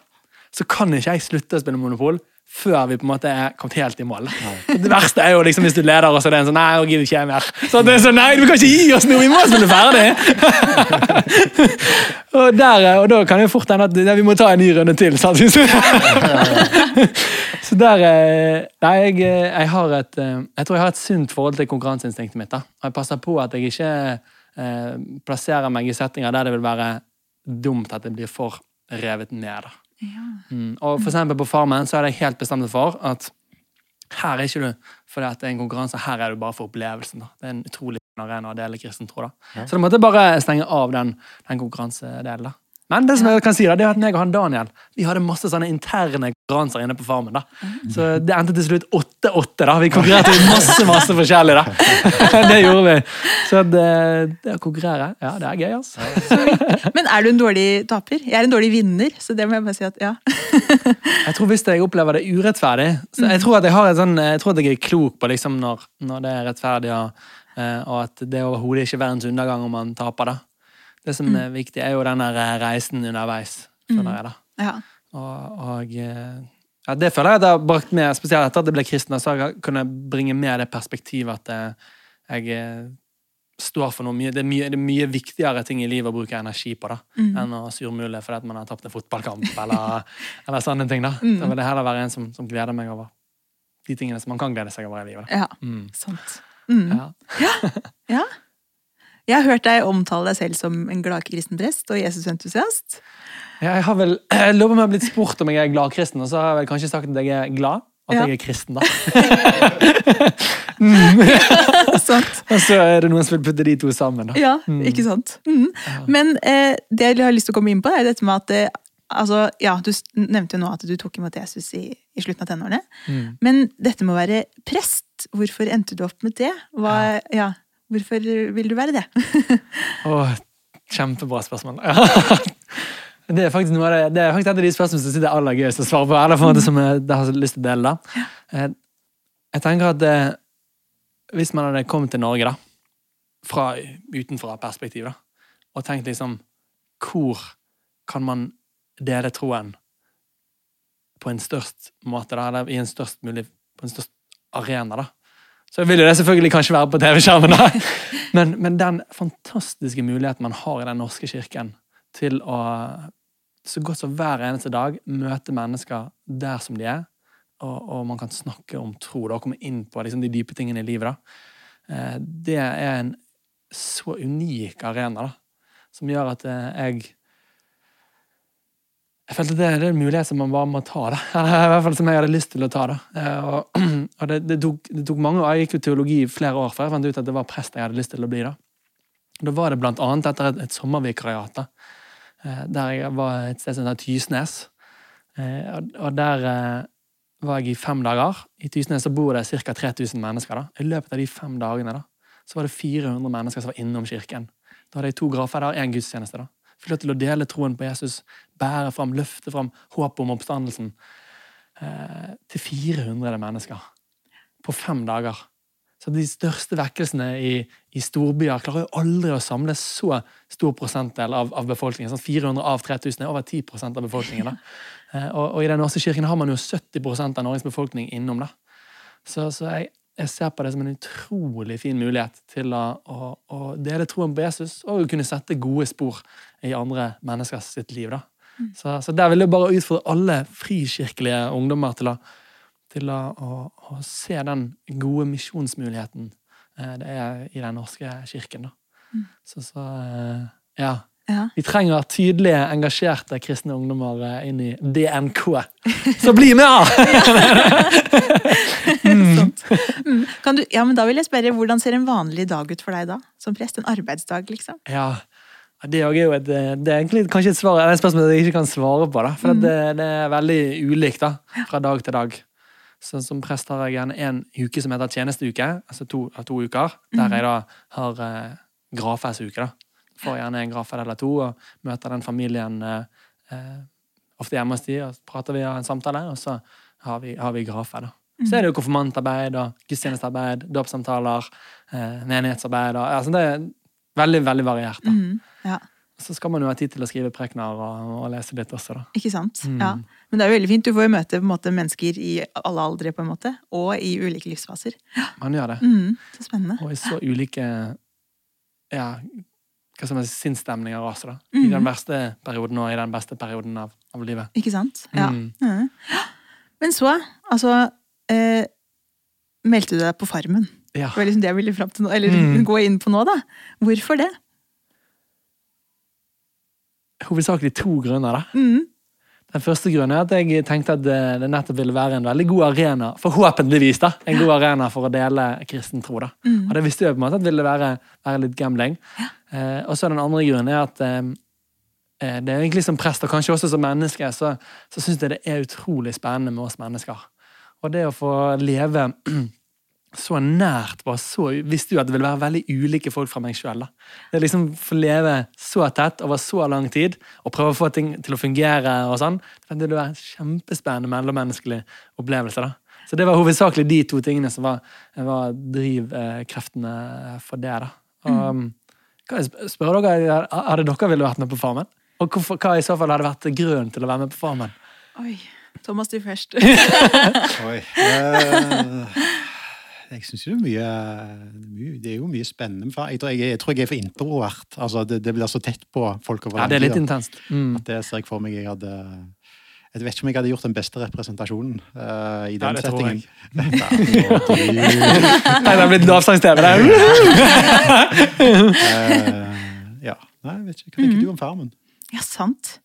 så kan ikke jeg slutte å spille Monopol før vi på en måte er kommet helt i mål. Det verste er jo liksom hvis du leder, og så er det en sånn Nei, jeg gidder ikke jeg mer. Så det er sånn, nei, du kan ikke gi oss noe, vi må spille ferdig! og, der, og da kan det jo fort hende at ja, vi må ta en ny runde til. Sant? så der eh, Nei, jeg, jeg, har et eh, Jeg tror jeg har et sunt forhold til konkurranseinstinktet mitt. da. Og jeg passer på at jeg ikke eh, plasserer meg i settinger der det vil være dumt at det blir for revet ned. da. Mm. Og for eksempel på Farmen så er jeg helt bestemt for at her er ikke du fordi at det er en konkurranse, her er du bare for opplevelsen. da. Det er en utrolig arena å dele kristen tro. da. Ja. Så da måtte jeg bare stenge av den, den konkurransedelen. da. Men det som jeg kan si da, det er at meg og han Daniel vi hadde masse sånne interne konkurranser inne på Farmen. da. Så det endte til slutt 8-8. da. Vi konkurrerte i masse masse forskjellig. da. det gjorde vi. Så det, det, å konkurrere, ja, det er gøy, altså. Men er du en dårlig taper? Jeg er en dårlig vinner, så det må jeg bare si at ja. jeg tror hvis jeg opplever det urettferdig så Jeg tror at jeg, har et sånn, jeg tror at jeg er klok på liksom når, når det er rettferdig, og, eh, og at det overhodet ikke er verdens undergang om man taper. da. Det som er viktig, er jo den der reisen underveis, føler jeg. da. Ja. Og, og eh, ja, det føler jeg jeg har brakt med, spesielt etter at jeg ble kristen, så kunne jeg bringe med det perspektivet at eh, jeg står for noe mye det, er mye det, er mye viktigere ting i livet å bruke energi på da, mm. enn å surmule fordi at man har tapt en fotballkamp, eller, eller sånne ting. da. Mm. Da vil det heller være en som, som, gleder meg over de tingene som man kan glede seg over i livet. Da. Ja, mm. sant. Mm. Ja. ja. ja. Jeg har hørt deg omtale deg selv som en gladkristen prest og Jesus-entusiast. Jeg har vel, jeg lover meg blitt spurt om jeg er gladkristen, og så har jeg vel kanskje sagt at jeg er glad. At ja. jeg er kristen, da. mm. Og så er det noen som vil putte de to sammen. da. Ja, mm. ikke sant. Mm. Men eh, det jeg har lyst til å komme inn på, er dette med at eh, altså, ja, Du nevnte jo nå at du tok imot Jesus i, i slutten av tenårene. Mm. Men dette med å være prest, hvorfor endte du opp med det? Hva, ja. Hvorfor vil du være det? oh, kjempebra spørsmål. det, er faktisk noe av det, det er faktisk et av de spørsmålene som sitter aller gøyest å svare på. eller for en måte som jeg, har lyst til å dele da. Eh, jeg tenker at eh, hvis man hadde kommet til Norge da, fra utenfra perspektiv da, og tenkt liksom Hvor kan man dele troen på en størst måte, da, eller i en størst mulig på en størst arena. da. Så vil jo det selvfølgelig kanskje være på TV-skjermen, da. Men, men, den fantastiske muligheten man har i Den norske kirken til å så godt som hver eneste dag møte mennesker der som de er, og, og man kan snakke om tro da, og komme inn på liksom, de dype tingene i livet, da. Eh, det er en så unik arena da, som gjør at eh, jeg jeg følte det, er en mulighet som man bare må ta. da. I hvert fall som jeg hadde lyst til å ta. da. Eh, og, og det, det, tok, det, tok, mange år. Jeg gikk jo teologi i flere år før jeg fant ut at det var prest jeg hadde lyst til å bli. Da Da var det blant annet etter et, et sommervikariat, da, eh, der jeg var et sted som heter Tysnes. Eh, og der var jeg i fem dager. I Tysnes så bor det ca. 3000 mennesker. da. I løpet av de fem dagene da, så var det 400 mennesker som var innom kirken. Da hadde jeg to grafer der én gudstjeneste. da. Fikk lov til å dele troen på Jesus, bære fram, løfte fram håpet om oppstandelsen eh, til 400 mennesker på fem dager. Så de største vekkelsene i, i storbyer klarer jo aldri å samle så stor prosentdel av, av befolkningen. Sånn 400 av 3000 er over 10% av befolkningen. Eh, og, og, i Den norske kirken har man jo 70 av Norges befolkning innom. da. Så, så jeg, jeg ser på det som en utrolig fin mulighet til å, å, å dele troen på Jesus og kunne sette gode spor i andre menneskers sitt liv. da. Så, så, der vil jeg bare utfordre alle frikirkelige ungdommer til å, til å, å se den gode misjonsmuligheten eh, det er i Den norske kirken. Mm. Så, så eh, ja. Ja. Vi trenger tydelige, engasjerte kristne ungdommer eh, inn i DNK. Så bli med, da! mm. mm. Du, ja, men da vil jeg spørre, Hvordan ser en vanlig dag ut for deg da? Som prest? En arbeidsdag, liksom? Ja, det er jo et, det er egentlig kanskje et, svar, et spørsmål jeg ikke kan svare på. da, For mm. det, det, er veldig ulikt da, fra dag til dag. Så Som prest har jeg gjerne en uke som heter tjenesteuke, altså to, to uker. Der mm. jeg da har eh, gravferdsuke. Får gjerne en gravferd eller to og møter den familien eh, eh ofte hjemme hos de, og prater vi og har en samtale, og så har vi, har vi gravferd. da. Så er det jo konfirmantarbeid og gudstjenestearbeid, dåpssamtaler, eh, menighetsarbeid og, altså Det er veldig, veldig variert. da. Mm, ja. Så skal man jo ha tid til å skrive prekener og, og, lese litt også, da. Ikke sant? Mm. Ja. Men det er jo veldig fint. Du får jo møte måte, mennesker i alle aldre, på en måte, og i ulike livsfaser. Man gjør det. Mm, så spennende. Og i så ulike ja, hva som er sinnsstemninger også, da. I den mm. verste perioden og i den beste perioden av, av livet. Ikke sant? Ja. Mm. Men så, altså eh, meldte du deg på Farmen. Ja. Det var liksom det jeg ville fram til nå, eller mm. gå inn på nå. da. Hvorfor det? Hovedsakelig to grunner. da. Mm. Den første grunnen er at jeg tenkte at det nettopp ville være en veldig god arena forhåpentligvis da, en god arena for å dele kristen tro. da. Mm. Og det visste jeg på en måte at ville være, være litt gambling. Ja. Eh, og så den andre grunnen er at eh, eh, det er egentlig som prest, og kanskje også som menneske, så, så syns jeg det er utrolig spennende med oss mennesker. Og det å få leve så nært var så Visste jo at det ville være veldig ulike folk fra meg sjøl. Det liksom få leve så tett over så lang tid og prøve å få ting til å fungere og sånn, det ville være en kjempespennende mellommenneskelig opplevelse. da. Så det var hovedsakelig de to tingene som var, var drivkreftene for det. da. Og, mm. Kan jeg spørre dere, Hadde dere ville vært med på Farmen? Og hvorfor, hva i så fall hadde vært grunnen til å være med på Farmen? Oi. Thomas, du først. Oi. Uh, jeg syns jo det er mye Det er jo mye spennende. Jeg tror jeg, jeg, tror jeg er for introvert. Altså, det, det, blir så tett på folk over Ja, det er litt intenst. Mm. At det ser jeg for meg jeg hadde jeg vet ikke om jeg hadde gjort den beste representasjonen uh, i den ja, settingen. Nei, det har blitt avstands-TV der. uh, ja. Nei, jeg vet ikke. Hva tenker mm. du om Farmen? Ja, sant.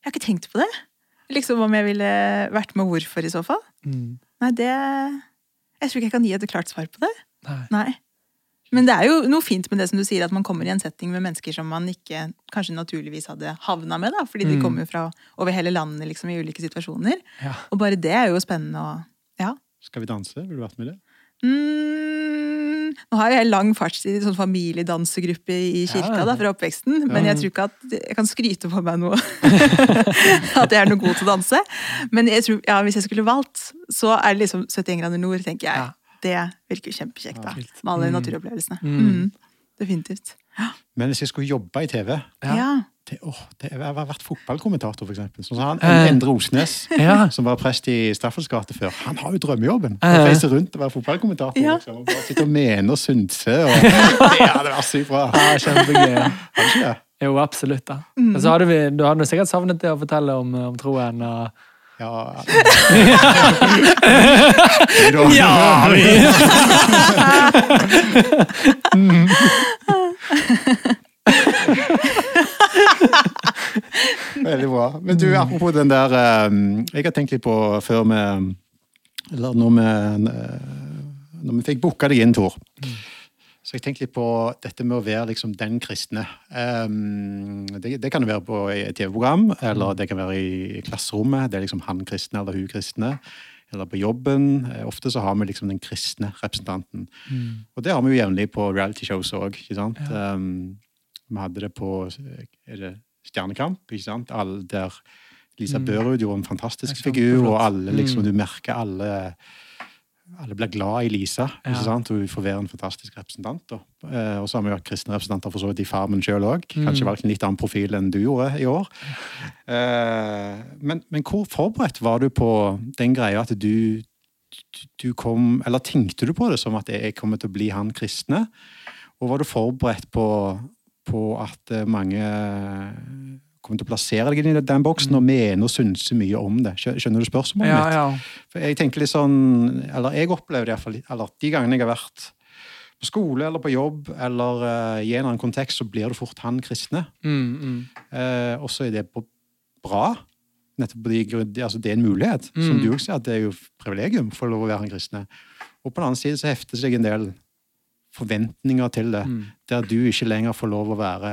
Jeg har ikke tenkt på det. Liksom om jeg ville vært med hvorfor, i så fall. Mm. Nei, det Jeg tror ikke jeg kan gi et klart svar på det. Nei. Nei. Men det er jo noe fint med det som du sier, at man kommer i en setting med mennesker som man ikke kanskje naturligvis hadde havna med, da, fordi de mm. kommer fra over hele landet liksom, i ulike situasjoner. Ja. Og bare det er jo spennende og Ja. Skal vi danse? Vil du vært med i det? Mm, nå har jeg lang fartstid i sånn familiedansegruppe i kirka ja. da, fra oppveksten, men jeg tror ikke at jeg kan skryte på meg noe. at jeg er noe god til å danse. Men jeg tror, ja, hvis jeg skulle valgt, så er det liksom 71 grader nord, tenker jeg. Ja. Det virker kjempekjekt, da. Med alle mm. naturopplevelsene. Mm. Mm. Definitivt. Men hvis jeg skulle jobbe i TV, ja. Åh, det, Jeg har vært fotballkommentator, eksempel. Sånn han, Eh. Endre Osnes, Ja. som var prest i Staffels gate før. Han har jo drømmejobben. Eh. Å reise rundt og være fotballkommentator. Ja. Liksom, og bare sitte og mene og synse. Og, det hadde vært sykt bra. Ja, kjempegøy. det? Jo, absolutt. da. Og så hadde vi, Du hadde sikkert savnet det å fortelle om, om troen. og... Ja. Ja, vi! Veldig bra. Men du, apropos den der eh, Jeg har tenkt litt på før vi Eller når vi eh, Når vi fikk booka deg inn, Tor. Så jeg tenkte litt på dette med å være liksom den kristne. Um, det, det kan det være på et TV-program, eller det kan være i klasserommet. Det er liksom han kristne eller hun kristne. Eller på jobben. Eh, Ofte så har vi liksom den kristne representanten. Og det har vi jo jevnlig på reality-shows òg. Um, vi hadde det på er det Stjernekamp, ikke sant? All der Lisa Børud gjorde en fantastisk figur, og alle liksom, du merker alle alle blir glad i Lisa, Ja. ikke sant? hun får være en fantastisk representant. Eh, og så har vi hatt kristne representanter for så vidt i Farmen sjøl òg. Kanskje Mm. valgt en litt annen profil enn du gjorde i år. Eh, men, men hvor forberedt var du på den greia at du, du kom Eller tenkte du på det som at jeg kommer til å bli han kristne? Og var du forberedt på, på at eh, mange kommer til å plassere deg inn i den boksen og mene og synse mye om det? Skjønner du spørsmålet Ja, mitt? ja. For jeg tenker litt sånn, eller jeg opplever det i hvert fall, eller de gangene jeg har vært på skole eller på jobb eller uh, i en eller annen kontekst, så blir du fort han kristne. Mm, mm. uh, og så er det bra. Nettopp de, grunn- altså det er en mulighet. Som Mm. du også sier, at det er jo privilegium for lov å være han kristne. Og på den annen side så hefter seg en del forventninger til det, Mm. der du ikke lenger får lov å være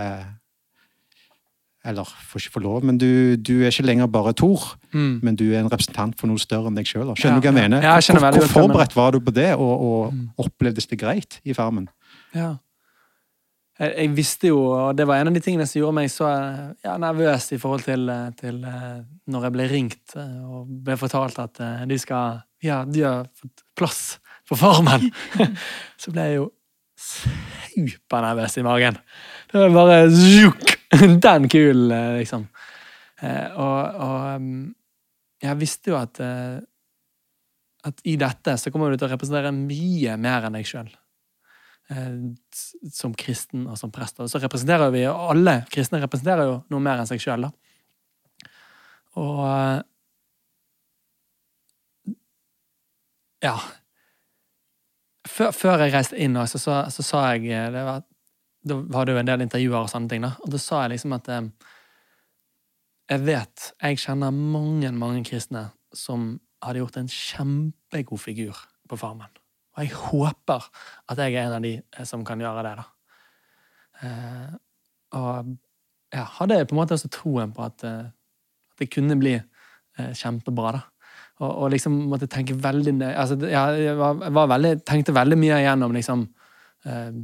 Eller får ikke få lov, men du, du er ikke lenger bare Tor Mm. men du er en representant for noe større enn deg sjøl. Skjønner Ja, du hva jeg ja. mener? Ja, jeg hvor, hvor forberedt var du på det, og, og Mm. opplevdes det greit i Farmen? Ja. Jeg, jeg visste jo, og det var en av de tingene som gjorde meg så ja, nervøs i forhold til, til eh, når jeg ble ringt eh, og ble fortalt at eh, de skal Ja, de har fått plass på Farmen. så ble jeg jo supernervøs i magen. Det var bare zjuk, Den kulen, eh, liksom. Eh, Og, og um, jeg visste jo at eh, at i dette så kommer du til å representere mye mer enn deg sjøl som kristen og som prest. Og så representerer vi alle kristne representerer jo noe mer enn seg sjøl. Og Ja. Før, før jeg reiste inn, så, så, så sa jeg eh, var, Da var jo en del intervjuer og sånne ting, da. Og da sa jeg liksom at eh, jeg vet Jeg kjenner mange, mange kristne som hadde gjort en kjempegod figur på Farmen. Og jeg håper at jeg er en av de eh, som kan gjøre det, da. Og jeg hadde på en måte også troen på at, at det kunne bli kjempebra, da. Og, og liksom måtte tenke veldig altså, Jeg var, var veldig, tenkte veldig mye igjennom liksom eh,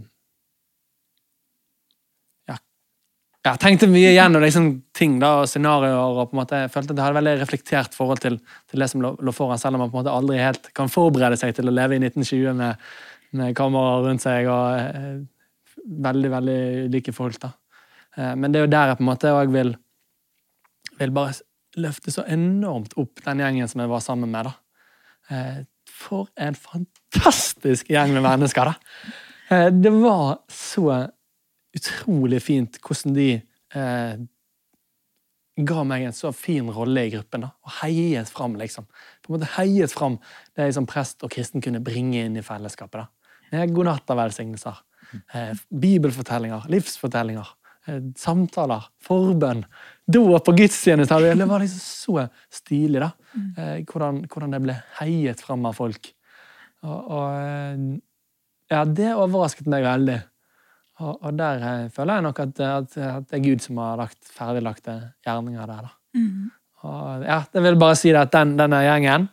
ja, jeg tenkte mye igjennom liksom, ting da, og scenarioer. og på en måte, Jeg følte at jeg hadde veldig reflektert forhold til, til det som lå, lå foran, selv om man på en måte aldri helt kan forberede seg til å leve i 1920 med, med kameraer rundt seg og eh, veldig, veldig like folk. da. Eh, men det er jo der jeg på en måte òg vil, vil bare løfte så enormt opp den gjengen som jeg var sammen med. da. Eh, for en fantastisk gjeng med mennesker, da! Eh, det var så utrolig fint hvordan de eh, ga meg en så fin rolle i gruppen. da, Og heiet fram, liksom. På en måte heiet fram det jeg som prest og kristen kunne bringe inn i fellesskapet. da. Med godnatta-velsignelser, eh, bibelfortellinger, livsfortellinger, eh, samtaler, forbønn, dåp på gudstjenesten. Det var liksom så stilig, da. Eh, hvordan, hvordan det ble heiet fram av folk. Og, og eh, ja, det overrasket meg veldig. Og, og der eh, føler jeg nok at, at, at det er Gud som har lagt ferdiglagte gjerninger der. da. Mm. Og ja, jeg vil bare si det at den, denne gjengen,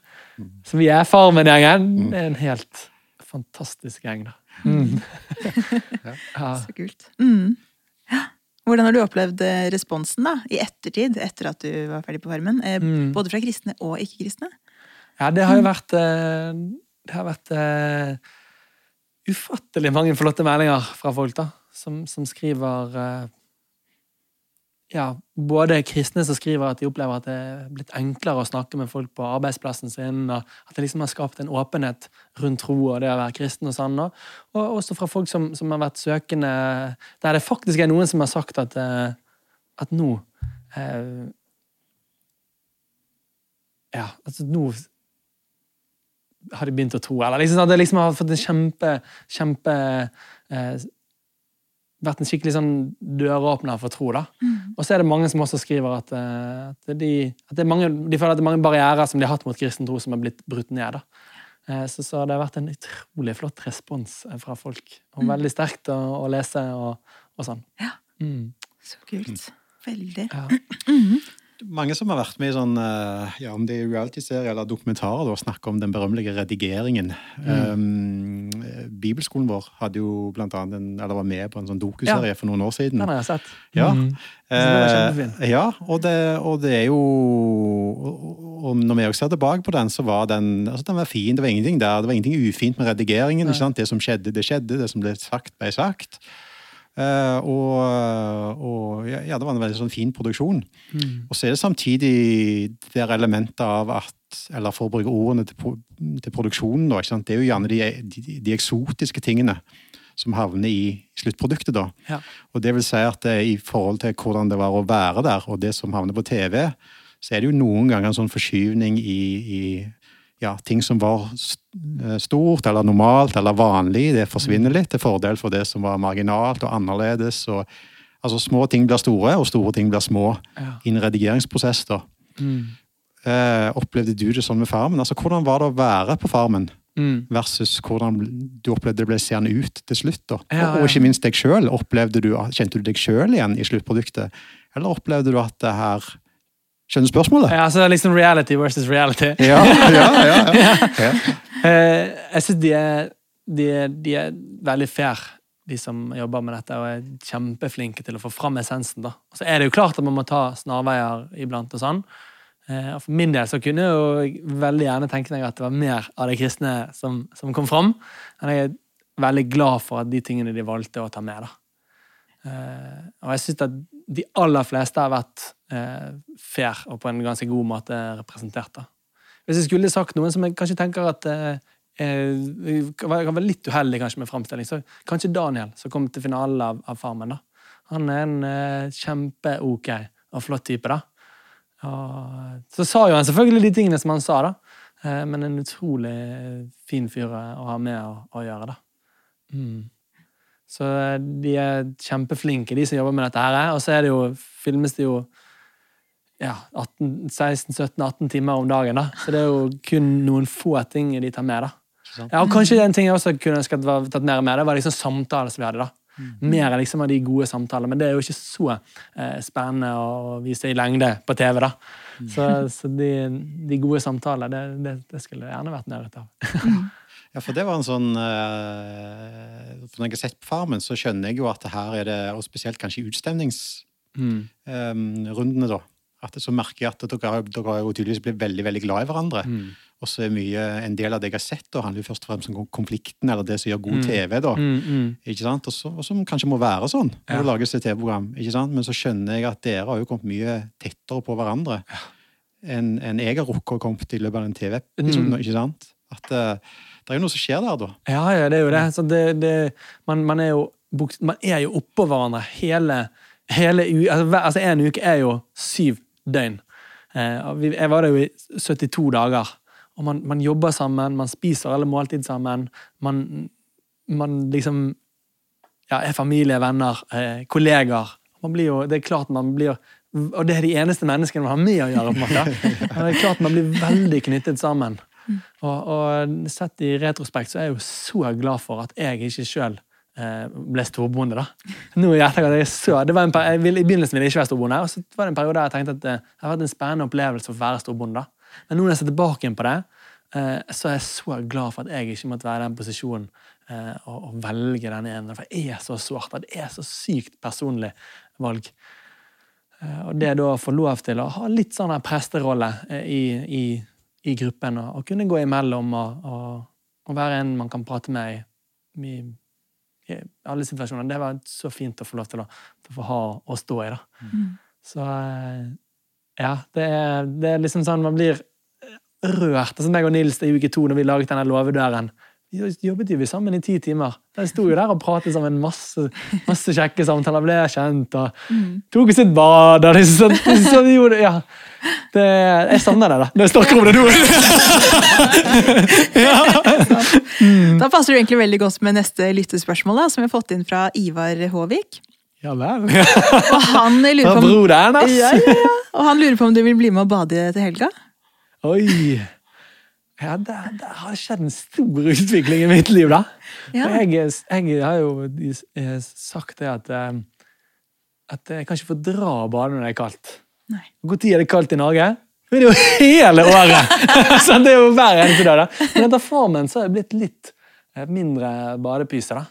som vi er Farmen-gjengen, det er en helt fantastisk gjeng. da. Mm. ja. Så kult. Mm. Ja. Hvordan har du opplevd eh, responsen da, i ettertid, etter at du var ferdig på Farmen? Eh, Mm. Både fra kristne og ikke-kristne? ja, det har jo vært eh, Det har vært uh, ufattelig mange flotte meldinger fra folk, da. Som, som skriver eh, ja, både kristne som skriver at de opplever at det er blitt enklere å snakke med folk på arbeidsplassen sin, og at det liksom har skapt en åpenhet rundt tro og det å være kristen og sånn. Og også fra folk som, som har vært søkende, der det faktisk er noen som har sagt at, eh, at nå eh, Ja, altså nå har de begynt å tro, eller liksom at det liksom har fått en kjempe, kjempe eh, vært en skikkelig sånn døråpner for tro. da. Mm. Og så er det mange som også skriver at, eh, at, de, at mange, de, føler at det er mange barrierer som de har hatt mot kristen tro, som har blitt brutt ned. da. Eh, så, så, det har vært en utrolig flott respons eh, fra folk. Og mm. Veldig sterkt å, å lese og, og, sånn. Ja. Mm. Så kult. Veldig. Ja. Mange som har vært med i sånn, eh, ja, om det er reality-serier eller dokumentarer, og snakker om den berømmelige redigeringen. Mm. Um, Bibelskolen vår hadde jo blant annet en, eller var med på en sånn dokuserie ja. for noen år siden. Den har jeg sett. Ja, mm. uh, ja og, det, og, det, er jo og Når vi også ser tilbake på den, så var den altså den var fin. Det var ingenting der, det var ingenting ufint med redigeringen. Det som skjedde, det skjedde. Det som ble sagt, ble sagt. Uh, og, og ja, det var en veldig sånn fin produksjon. Mm. Og så er det samtidig det elementet av at Eller for å bruke ordene til, til produksjonen, da, det er jo gjerne de, de, de, eksotiske tingene som havner i sluttproduktet. da. Ja. Og det vil si at det, i forhold til hvordan det var å være der, og det som havner på TV, så er det jo noen ganger en sånn forskyvning i, i ja, ting som var eh, stort eller normalt eller vanlig, det forsvinner litt til fordel for det som var marginalt og annerledes. Og, altså Små ting blir store, og store ting blir små ja. i en redigeringsprosess. da. Mm. Eh, opplevde du det sånn med Farmen? Altså, Hvordan var det å være på Farmen? Mm. Versus hvordan du opplevde det ble seende ut til slutt. da. Ja, og, og ikke minst deg sjøl. Kjente du deg sjøl igjen i sluttproduktet? Eller opplevde du at det her Skjønner du spørsmålet? Ja, altså liksom reality versus reality. ja, ja, ja, ja. ja. jeg syns de, de, de, er veldig fair, de som jobber med dette, og er kjempeflinke til å få fram essensen. da. Og så er det jo klart at man må ta snarveier iblant og sånn. Eh, og For min del så kunne jeg jo veldig gjerne tenke meg at det var mer av det kristne som, som kom fram. Men jeg er veldig glad for at de tingene de valgte å ta med. da. Eh, og jeg syns at de aller fleste har vært eh, fair og på en ganske god måte representert. da. Hvis jeg skulle sagt noen som jeg kanskje tenker at eh, kan være litt uheldig kanskje med framstilling, så kanskje Daniel, som kom til finalen av, av Farmen. da. Han er en eh, kjempe-ok og flott type. da. Og, så sa jo han selvfølgelig de tingene som han sa, da. Eh, men en utrolig fin fyr å ha med å, å gjøre. da. Mm. Så eh, de er kjempeflinke, de som jobber med dette her. Og så er det jo, filmes det jo ja, 16-17-18 timer om dagen. da. Så det er jo kun noen få ting de tar med. da. Ja, og Kanskje en ting jeg også kunne ønsket var tatt mer med, det var liksom samtaler som vi hadde. da. Mm. Mer liksom av de gode samtaler, men det er jo ikke så eh, spennende å vise i lengde på TV. da. Mm. Så, så de, de, gode samtaler, det, det, det skulle jeg gjerne vært nærhet av. Ja, for det var en sånn uh, Når jeg har sett på Farmen, så skjønner jeg jo at her er det, og spesielt kanskje i utstemningsrundene, mm. um, da, at så merker jeg at dere, dere har jo tydeligvis blitt veldig veldig glad i hverandre. Mm. Og så er mye, En del av det jeg har sett, da, handler jo først og fremst om konflikten, eller det som gjør god mm. TV. da, mm, mm. ikke sant? Og, så, og, som kanskje må være sånn når ja. det lages et TV-program. ikke sant? Men så skjønner jeg at dere har jo kommet mye tettere på hverandre ja. enn en jeg har rukket å komme til i løpet av en TV-episode. Mm. ikke sant? At... Uh, det er jo noe som skjer der, da. Ja, ja det er jo det. det, det man, man, er jo, man er jo oppå hverandre hele, hele altså, altså, En uke er jo syv døgn. Eh, jeg var der jo i 72 dager. Og man, man jobber sammen, man spiser alle måltid sammen. Man, man liksom ja, er familie, venner, eh, kolleger. Man blir jo, det er klart man blir Og det er de eneste menneskene man har med å gjøre. på en måte. Det er klart man blir veldig knyttet sammen. Og, og, sett i retrospekt så er jeg jo så glad for at jeg ikke sjøl ble storbonde. da. Nå i etterkant, jeg så, det var en I begynnelsen ville jeg ikke være storbonde, og så var det en periode der jeg tenkte at det har vært en spennende opplevelse å være storbonde. da. Men nå når jeg ser tilbake på det, eh, så er jeg så glad for at jeg ikke måtte være i den posisjonen å velge den ene. For jeg er så svart. Det er så sykt personlig valg. Eh, og det da å få lov til å ha litt sånn presterolle eh, i, i i gruppen, og, og kunne gå imellom og, og, og, være en man kan prate med i, i, i, alle situasjoner. Det var så fint å få lov til å, til å få ha og stå i. da. Mm. Så eh, ja, det er, det er liksom sånn man blir rørt. Altså, meg og Nils er uke to når vi laget denne låvedøren. Jobbet jo vi sammen i ti timer. Jeg sto jo der og pratet sammen masse, masse kjekke samtaler. Ble kjent og tok oss et bad. Og det, så, så vi gjorde, ja. det, jeg savner deg, da. Når jeg snakker om det nå. Da passer du egentlig veldig godt med neste lyttespørsmål, da, som vi har fått inn fra Ivar Håvik. Ja vel. Og han lurer på om, ja, ja, ja. Og han lurer på om du vil bli med og bade til helga? Oi. Ja, det, det har skjedd en stor utvikling i mitt liv, da. Ja. Jeg, jeg har jo sagt det at eh, at jeg kan ikke få dra og bade når det er kaldt. Tid er det kaldt i Norge? Det er jo hele året! så det er jo hver eneste dag. da. Men etter formen så har jeg blitt litt eh, mindre badepyse, da.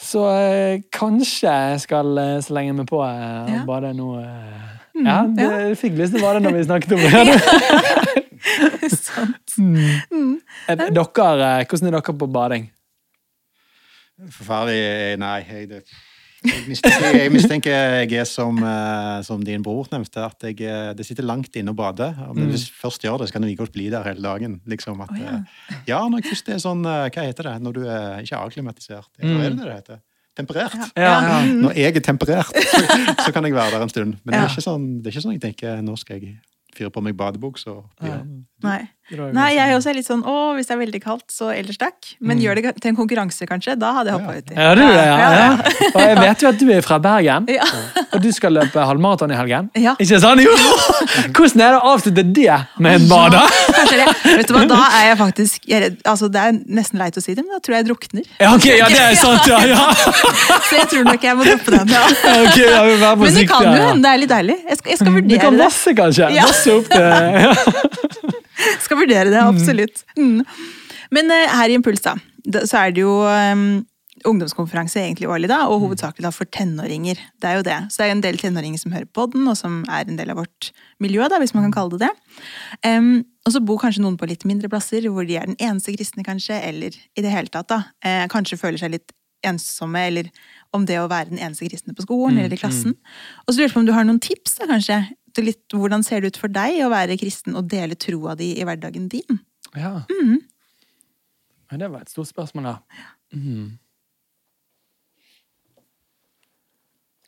Så eh, kanskje jeg skal slenge meg på og bade nå. Eh. ja, det, jeg fikk lyst til å bade når vi snakket om det. Sant. Er Dere, eh, hvordan er dere på bading? Forferdelig Nei, jeg, det, jeg, mistenker, jeg mistenker jeg er som, eh, som din bror nevnte, at jeg, eh, det sitter langt inne å bade. Men hvis jeg først gjør det, så kan du like godt bli der hele dagen. Liksom at, oh, ja. eh, ja, når jeg først er sånn eh, Hva heter det når du er ikke avklimatisert? Hva er det det heter? Temperert. Ja, ja. Når jeg er temperert, så, så kan jeg være der en stund. Men det, er ikke sånn, det er ikke sånn jeg tenker nå skal jeg fyre på meg badebukse. og bli- Nei. Nei, jeg også er litt sånn å, hvis det er veldig kaldt, så ellers takk. Men gjør det til en konkurranse, kanskje. Da hadde jeg hoppa uti. Ja, du, ja, ja, ja. Og jeg vet jo at du er fra Bergen, Ja. og du skal løpe halvmaraton i helgen. Ja. Ikke sant? Jo! Hvordan er det å avslutte det med en bad? da? Kanskje det. Vet du hva, da er jeg faktisk jeg altså Det er nesten leit å si det, men da tror jeg jeg drukner. Ja, ok, ja, det er sant, ja. ja. Så jeg tror nok jeg må droppe den. Ja. Okay, ja, være Men det kan jo hende det er litt deilig. Jeg skal, jeg skal Du kan det. masse, kanskje. Ja. Masse opp det. ja. Skal vurdere det, absolutt. Mm. Men eh, her i Impuls, da, så er det jo um, ungdomskonferanse egentlig årlig, da, og hovedsakelig da for tenåringer. Det er jo det. Så det er en del tenåringer som hører på den, og som er en del av vårt miljø, da, hvis man kan kalle det det. Um, og så bor kanskje noen på litt mindre plasser, hvor de er den eneste kristne, kanskje, eller i det hele tatt, da. Eh, kanskje føler seg litt ensomme, eller om det å være den eneste kristne på skolen eller i klassen. Og så lurer jeg på om du har noen tips, da, kanskje? Litt, hvordan ser det ut for deg å være kristen og dele troa di i hverdagen din? Ja. Mm. Men det var et stort spørsmål, da. Mm.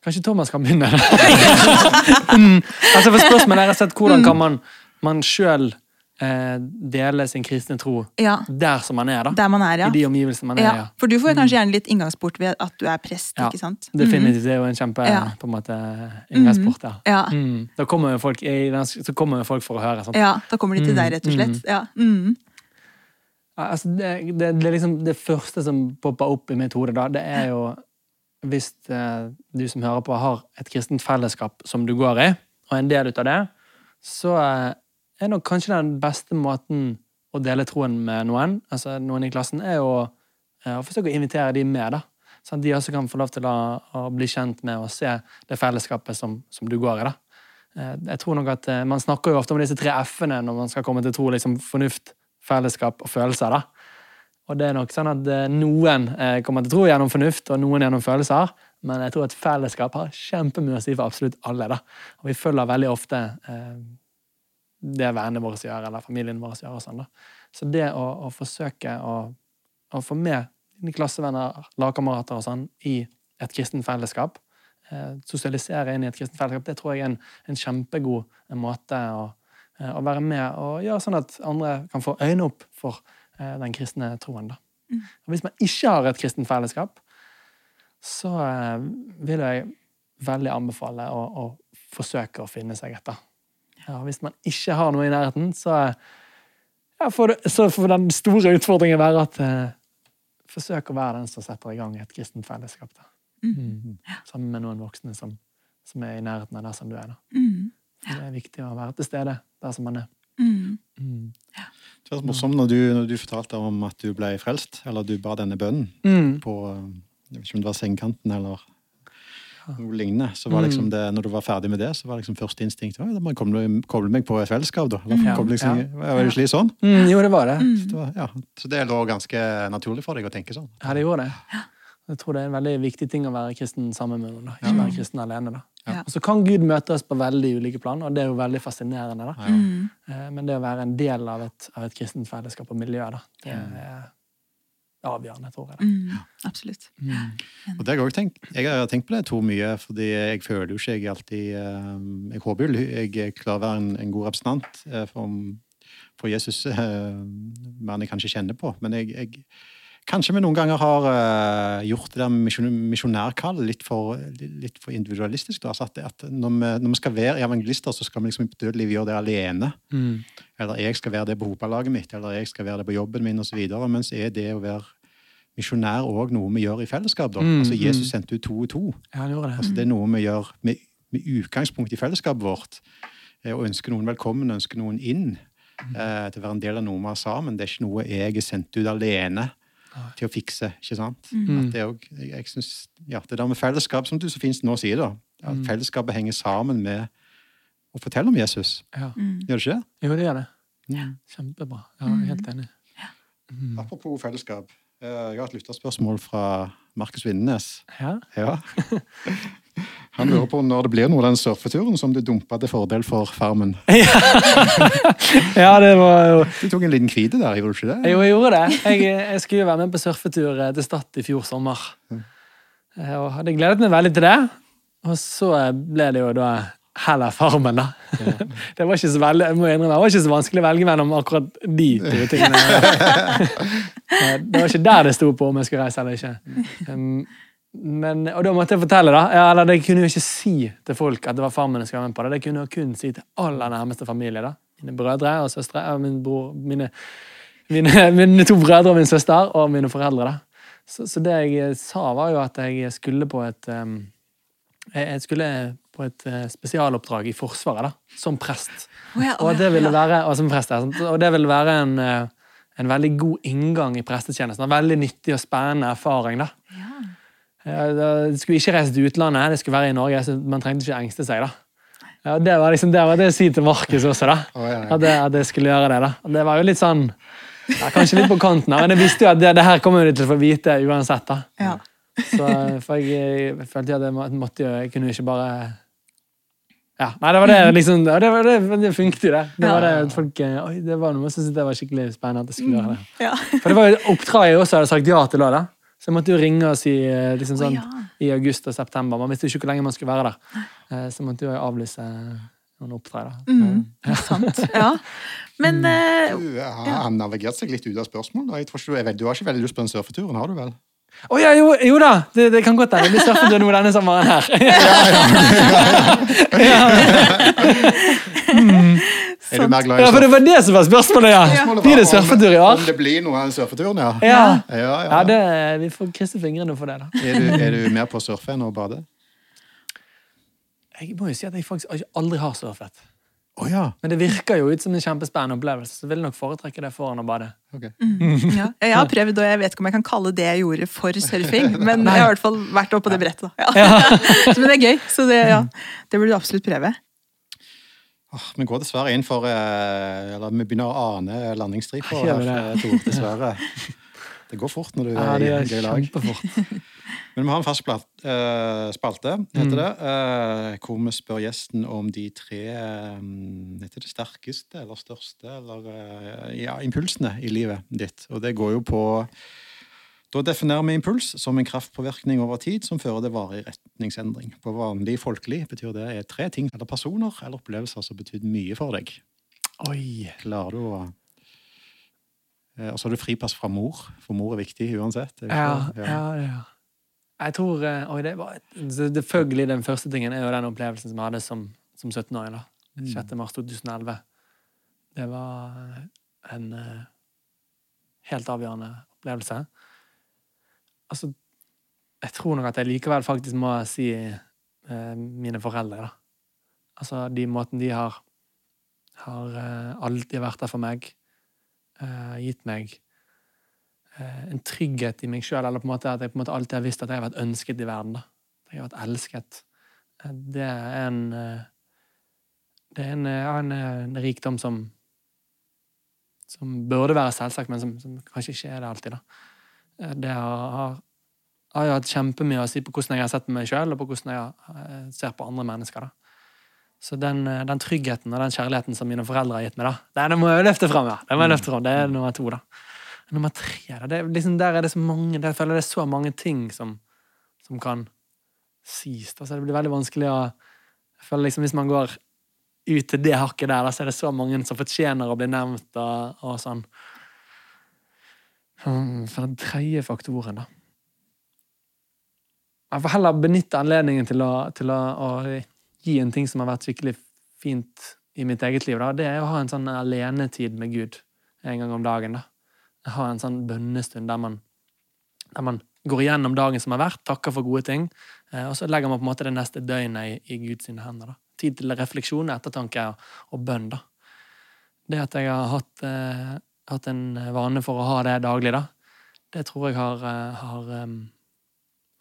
Kanskje Thomas kan begynne? mm. altså for Spørsmålet er rett og slett hvordan kan man, man sjøl eh, dele sin kristne tro Ja, der som man er, da? der man er, ja. I de omgivelsene man er, ja. ja. For du får jo kanskje gjerne litt inngangsport ved at du er prest, Ja, ikke sant? Definitivt. Det er jo en kjempe Ja. på en måte, inngangsport der. Ja. Mm. Da kommer jo folk, så kommer jo folk for å høre. Sant? Ja, da kommer de til deg, rett og slett. Ja. Mm. Altså, det, det, det, liksom det første som popper opp i mitt hode, da, det er jo hvis eh, du som hører på, har et kristent fellesskap som du går i, og er en del ut av det, så eh, er nok kanskje den beste måten å dele troen med noen, altså noen i klassen, er jo eh, å forsøke å invitere de med, da. Sånn at de også kan få lov til å, å bli kjent med og se det fellesskapet som, som du går i, da. Eh, Jeg tror nok at eh, Man snakker jo ofte om disse tre f-ene når man skal komme til tro. liksom Fornuft, fellesskap og følelser. da. Og det er nok sånn at noen kommer til tro gjennom fornuft, og noen gjennom følelser. Men jeg tror at fellesskap har kjempemye å si for absolutt alle. da. Og vi følger veldig ofte eh, det vennene våre gjør, eller familien vår gjør. og sånn da. Så det å, å forsøke å, å få med dine klassevenner, lagkamerater og sånn i et kristent fellesskap, eh, sosialisere inn i et kristent fellesskap, det tror jeg er en, en kjempegod måte å, eh, å være med og gjøre sånn at andre kan få øynene opp for eh, den kristne troen. Da. Og hvis man ikke har et kristent fellesskap, så eh, vil jeg veldig anbefale å, å forsøke å finne seg et. da. Ja, hvis man ikke har noe i nærheten, så, ja, får, det, så får den store utfordringen være at eh, Forsøk å være den som setter i gang et kristent fellesskap. Da. Mm. Sammen med noen voksne som, som er i nærheten av der som du er. Da. Mm. Det er viktig å være til stede der som man er. Mm. Mm. Det var morsomt når du, når du fortalte om at du ble frelst, eller du ba denne bønnen Mm. på jeg vet ikke om det var sengekanten eller noe lignende. Så var liksom det, når du var ferdig med det, så var liksom første instinkt da må jeg koble, koble meg på et fellesskap. da. Ja, koble liksom, ja. Var det ikke sånn? Mm, jo, det var det. Så det, var, ja. så det lå ganske naturlig for deg å tenke sånn. Ja, det gjorde det. Jeg tror det er en veldig viktig ting å være kristen sammen med noen. Ikke være kristen alene. da. Ja. Og så kan Gud møte oss på veldig ulike plan, og det er jo veldig fascinerende. da. Mm. Eh, Men det å være en del av et, av et kristent fellesskap og miljø, da, det er avgjørende, tror jeg. Mm. Absolutt. Og det har jeg, også tenkt, jeg har tenkt på det to mye, fordi jeg føler jo ikke jeg alltid eh, Jeg håper jo jeg klarer å være en, en god representant eh, for, for Jesus, eh, mer enn jeg kanskje kjenner på. Men jeg, jeg Kanskje vi noen ganger har uh, gjort det der misjonærkallet litt, litt for individualistisk. Da. At, at når, vi, når vi skal være evangelister, så skal vi liksom i dødeliv gjøre det alene. Mm. Eller jeg skal være det på hopalaget mitt, eller jeg skal være det på jobben min osv. Mens er det å være misjonær òg noe vi gjør i fellesskap. Mm, altså Jesus mm. sendte ut to og to. Ja, gjorde det. Altså, det er noe vi gjør med, med utgangspunkt i fellesskapet vårt. Å ønske noen velkommen, ønsker noen inn eh, til å være en del av noe vi har sammen. Det er ikke noe jeg er sendt ut alene til å fikse. ikke sant? Mm. At det, er også, jeg, synes, ja, det der med fellesskap, som du så fint nå sier, da, at Mm. fellesskapet henger sammen med å fortelle om Jesus. Ja. Mm. Gjør det ikke det? Jo, det gjør det. Ja. Kjempebra. Ja, jeg er helt enig. Apropos fellesskap. eh, Jeg har et lytterspørsmål fra Markus Vindenes. Ja. Ja. Han lurer på når det blir noe av den surfeturen som du dumpa til fordel for Farmen. ja, det var jo Du tok en liten hvite der, gjorde du ikke det? Jo, jeg gjorde det. Jeg, jeg skulle jo være med på surfetur eh, til Stad i fjor sommer. Eh, Og hadde gledet meg veldig til det. Og så ble det jo da heller Farmen, da. Det var ikke så veldig, jeg må innrømme, det var ikke så vanskelig å velge mellom akkurat de to tingene. Eh, Det var ikke der det sto på om jeg skulle reise eller ikke. Men, og da måtte jeg fortelle, da. Ja, eller det kunne jeg ikke si til folk at det var farmen jeg skulle være med på. Det, det kunne jeg kun si til aller nærmeste familie. da. Mine brødre og søstre. og Min bror, mine, mine, mine to brødre og min søster og mine foreldre. da. Så, så det jeg sa, var jo at jeg skulle på et um, jeg skulle på et eh, spesialoppdrag i Forsvaret, da, som prest. Ja, Og det ville være, og som prest, og det ville være en, eh, en veldig god inngang i prestetjenesten. En veldig nyttig og spennende erfaring. da. Det skulle ikke reise til utlandet, det skulle være i Norge, så man trengte ikke engste seg. da. Ja, det var liksom det, var det jeg sier til Markus også, da. Å, ja, ja. At, det, at jeg skulle gjøre det. da. Det var jo litt sånn ja, Kanskje litt på kanten, men jeg visste jo at det, det her kommer de til å få vite uansett. da. Ja. Så, for jeg, jeg følte at jeg måtte jo Jeg kunne jo ikke bare Ja, Nei, det var det liksom Det, var det, det funket jo, det. Det var det folk eh, Oi, det var noe som syntes det var skikkelig spennende at jeg skulle gjøre det. Ja. For det var jo et oppdrag jeg også hadde sagt ja til. da, da. Så jeg måtte jo ringe oss si eh, liksom sånn, oh, ja. i august og september. Man visste jo ikke hvor lenge man skulle være der. Så Så måtte jo jeg avlyse noen da. Mm, sant. Ja. Men eh, Du har navigert seg litt ut av spørsmålet. Jeg du, du har ikke veldig lyst på den surfeturen, har du vel? Å ja, jo, jo da! Det, det kan godt hende. Vi surfer noe denne sommeren her. Er du mer glad i Ja, for det var det som var spørsmålet, ja! Blir det surfetur i år? Om det blir noe av surfeturen, ja. Ja. Ja, ja, ja det, vi får krysse fingrene for det, da. Er, du, er du mer på å surfe enn å bade? Jeg må jo si at jeg faktisk aldri har surfet. Oh, ja. Men det virker jo ut som en kjempespennende opplevelse, så vil jeg nok foretrekke det foran å bade. ok. ja. jeg har prøvd, og jeg vet ikke om jeg kan kalle det jeg gjorde for surfing, men jeg har i hvert fall vært oppe på det brettet. da. Ja. Så, men det er gøy, så det, ja, det burde du absolutt prøve. Åh, Vi går dessverre inn for eh, Eller vi begynner å ane det? eh, dessverre. Det går fort når du Ja, er det i er gøy lag. Men vi har en fast plat, uh, spalte, heter det, uh, hvor vi spør gjesten om de tre um, heter det sterkeste eller største eller uh, ja, impulsene i livet ditt. Og det går jo på Da definerer vi impuls som en kraftpåvirkning over tid som fører til varig retningsendring. På vanlig folkelig betyr det er tre ting eller personer eller opplevelser som betyr mye for deg. Oi. Klarer du å eh, Og så har du fripass fra mor, for mor er viktig uansett. er Ja, ja, ja. Jeg tror eh, Oi, det var Selvfølgelig den første tingen er jo den opplevelsen som jeg hadde som, som 17-åring. da. 6. mars 2011. Det var en eh, helt avgjørende opplevelse. Altså, jeg tror nok at jeg likevel faktisk må si eh, mine foreldre, da. Altså, de måten de har har eh, alltid vært der for meg. eh, gitt meg eh, en trygghet i meg sjøl, eller på en måte at jeg på en måte alltid har visst at jeg har vært ønsket i verden. da. At jeg har vært elsket. Eh, Det er en eh, Det er en, en, en rikdom som som burde være selvsagt, men som, som kanskje ikke er det alltid. da. Det har, har jo hatt kjempemye å si på hvordan jeg har sett meg sjøl, og på hvordan jeg eh, ser på andre mennesker. da. Så den, eh, den tryggheten og den kjærligheten som mine foreldre har gitt meg, da, den må jeg løfte fram. Ja. Den må jeg løfte fram. Det er nummer to. da. Nummer tre, da, det, liksom, der er det så mange, der føler jeg det er så mange ting som, som kan sies. Da. Så det blir veldig vanskelig å jeg liksom Hvis man går ut til det hakket der, da, så er det så mange som fortjener å bli nevnt. Da, og sånn. For den tredje faktoren, da. Jeg får heller benytte anledningen til å, til å, å gi en ting som har vært skikkelig fint i mitt eget liv. Da. Det er å ha en sånn alenetid med Gud en gang om dagen. da. Ha en sånn bønnestund der man, der man går igjennom dagen som har vært, takker for gode ting, eh, og så legger man på en måte det neste døgnet i, i Guds hender. da. Tid til refleksjon, ettertanke og, og bønn. da. Det at jeg har hatt, eh, hatt en vane for å ha det daglig, da, det tror jeg har, eh, har em,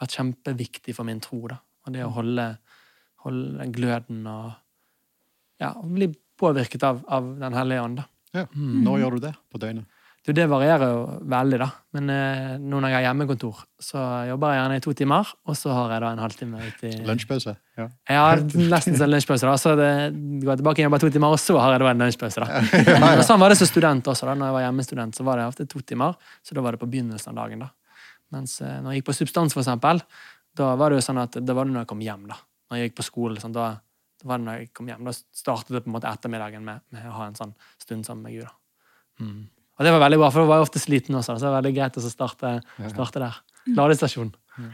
vært kjempeviktig for min tro. da. Og det å holde, holde gløden og ja, bli påvirket av, av Den hellige ånd. da. Ja. Når gjør du det på døgnet? Du, det varierer jo veldig, da. Men eh, nå når jeg har hjemmekontor, så jobber jeg gjerne i to timer, og så har jeg da en halvtime ute i Lunsjpause? Ja. Ja, nesten som lunsjpause. da. Så det, går jeg tilbake og jobber to timer, og så har jeg da en lunsjpause. da. Og sånn var det som student også. da. Når jeg var hjemmestudent, så var det ofte to timer, så da var det på begynnelsen av dagen. da. Mens eh, når jeg gikk på substans, for eksempel, da var det jo sånn at det var det når jeg kom hjem. da. Når jeg gikk på skole, sånn, da, da var det når jeg kom hjem. Da startet det på en måte ettermiddagen med, med å ha en sånn stund sammen med Gud. da. Mm. Og det var veldig bra, for da var jeg ofte sliten også, så det var veldig greit å starte, starte der. Ladestasjon. Mm.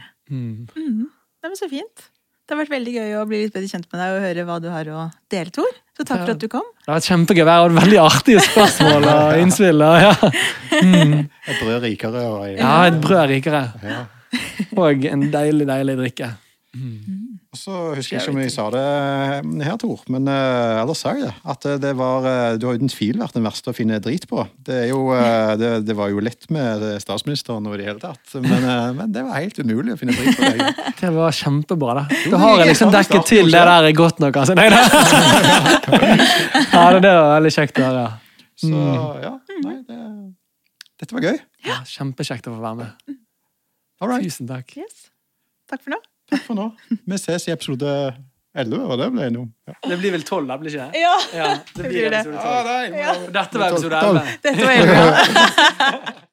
Mm. Det var så fint. Det har vært veldig gøy å bli litt bedre kjent med deg og høre hva du har å dele, Tor. Så takk for at du kom. Det har vært kjempegøy. Det har vært veldig artige spørsmål og innspill. og Ja. Mm. Et brød rikere og ja, et brød er rikere. ja. Og en deilig, deilig drikke. Og så husker jeg ikke om jeg sa det her, Tor, men uh, ellers sa jeg det. At eh, det var eh, Du har uten tvil vært den verste å finne drit på. Det, er jo, uh, det, det var jo lett med statsministeren og i det hele tatt, men, uh, men det var helt umulig å finne drit på deg. Det var kjempebra, da. Du har jeg liksom dekket til det der er godt nok, altså. Nei, da. Ja, det, det var veldig kjekt å høre. ja. Så ja, nei, det, dette var gøy. Ja, kjempekjekt å få være med. All right. Tusen takk. Yes. Takk for nå. Takk for nå. Vi ses i episode 11, og det ble jeg nå. Ja. Det blir vel tolv, da? Blir ikke det? Ja, Ja, det blir det. Blir det. Ah, nei, Dette var episode 11. dette var veldig bra.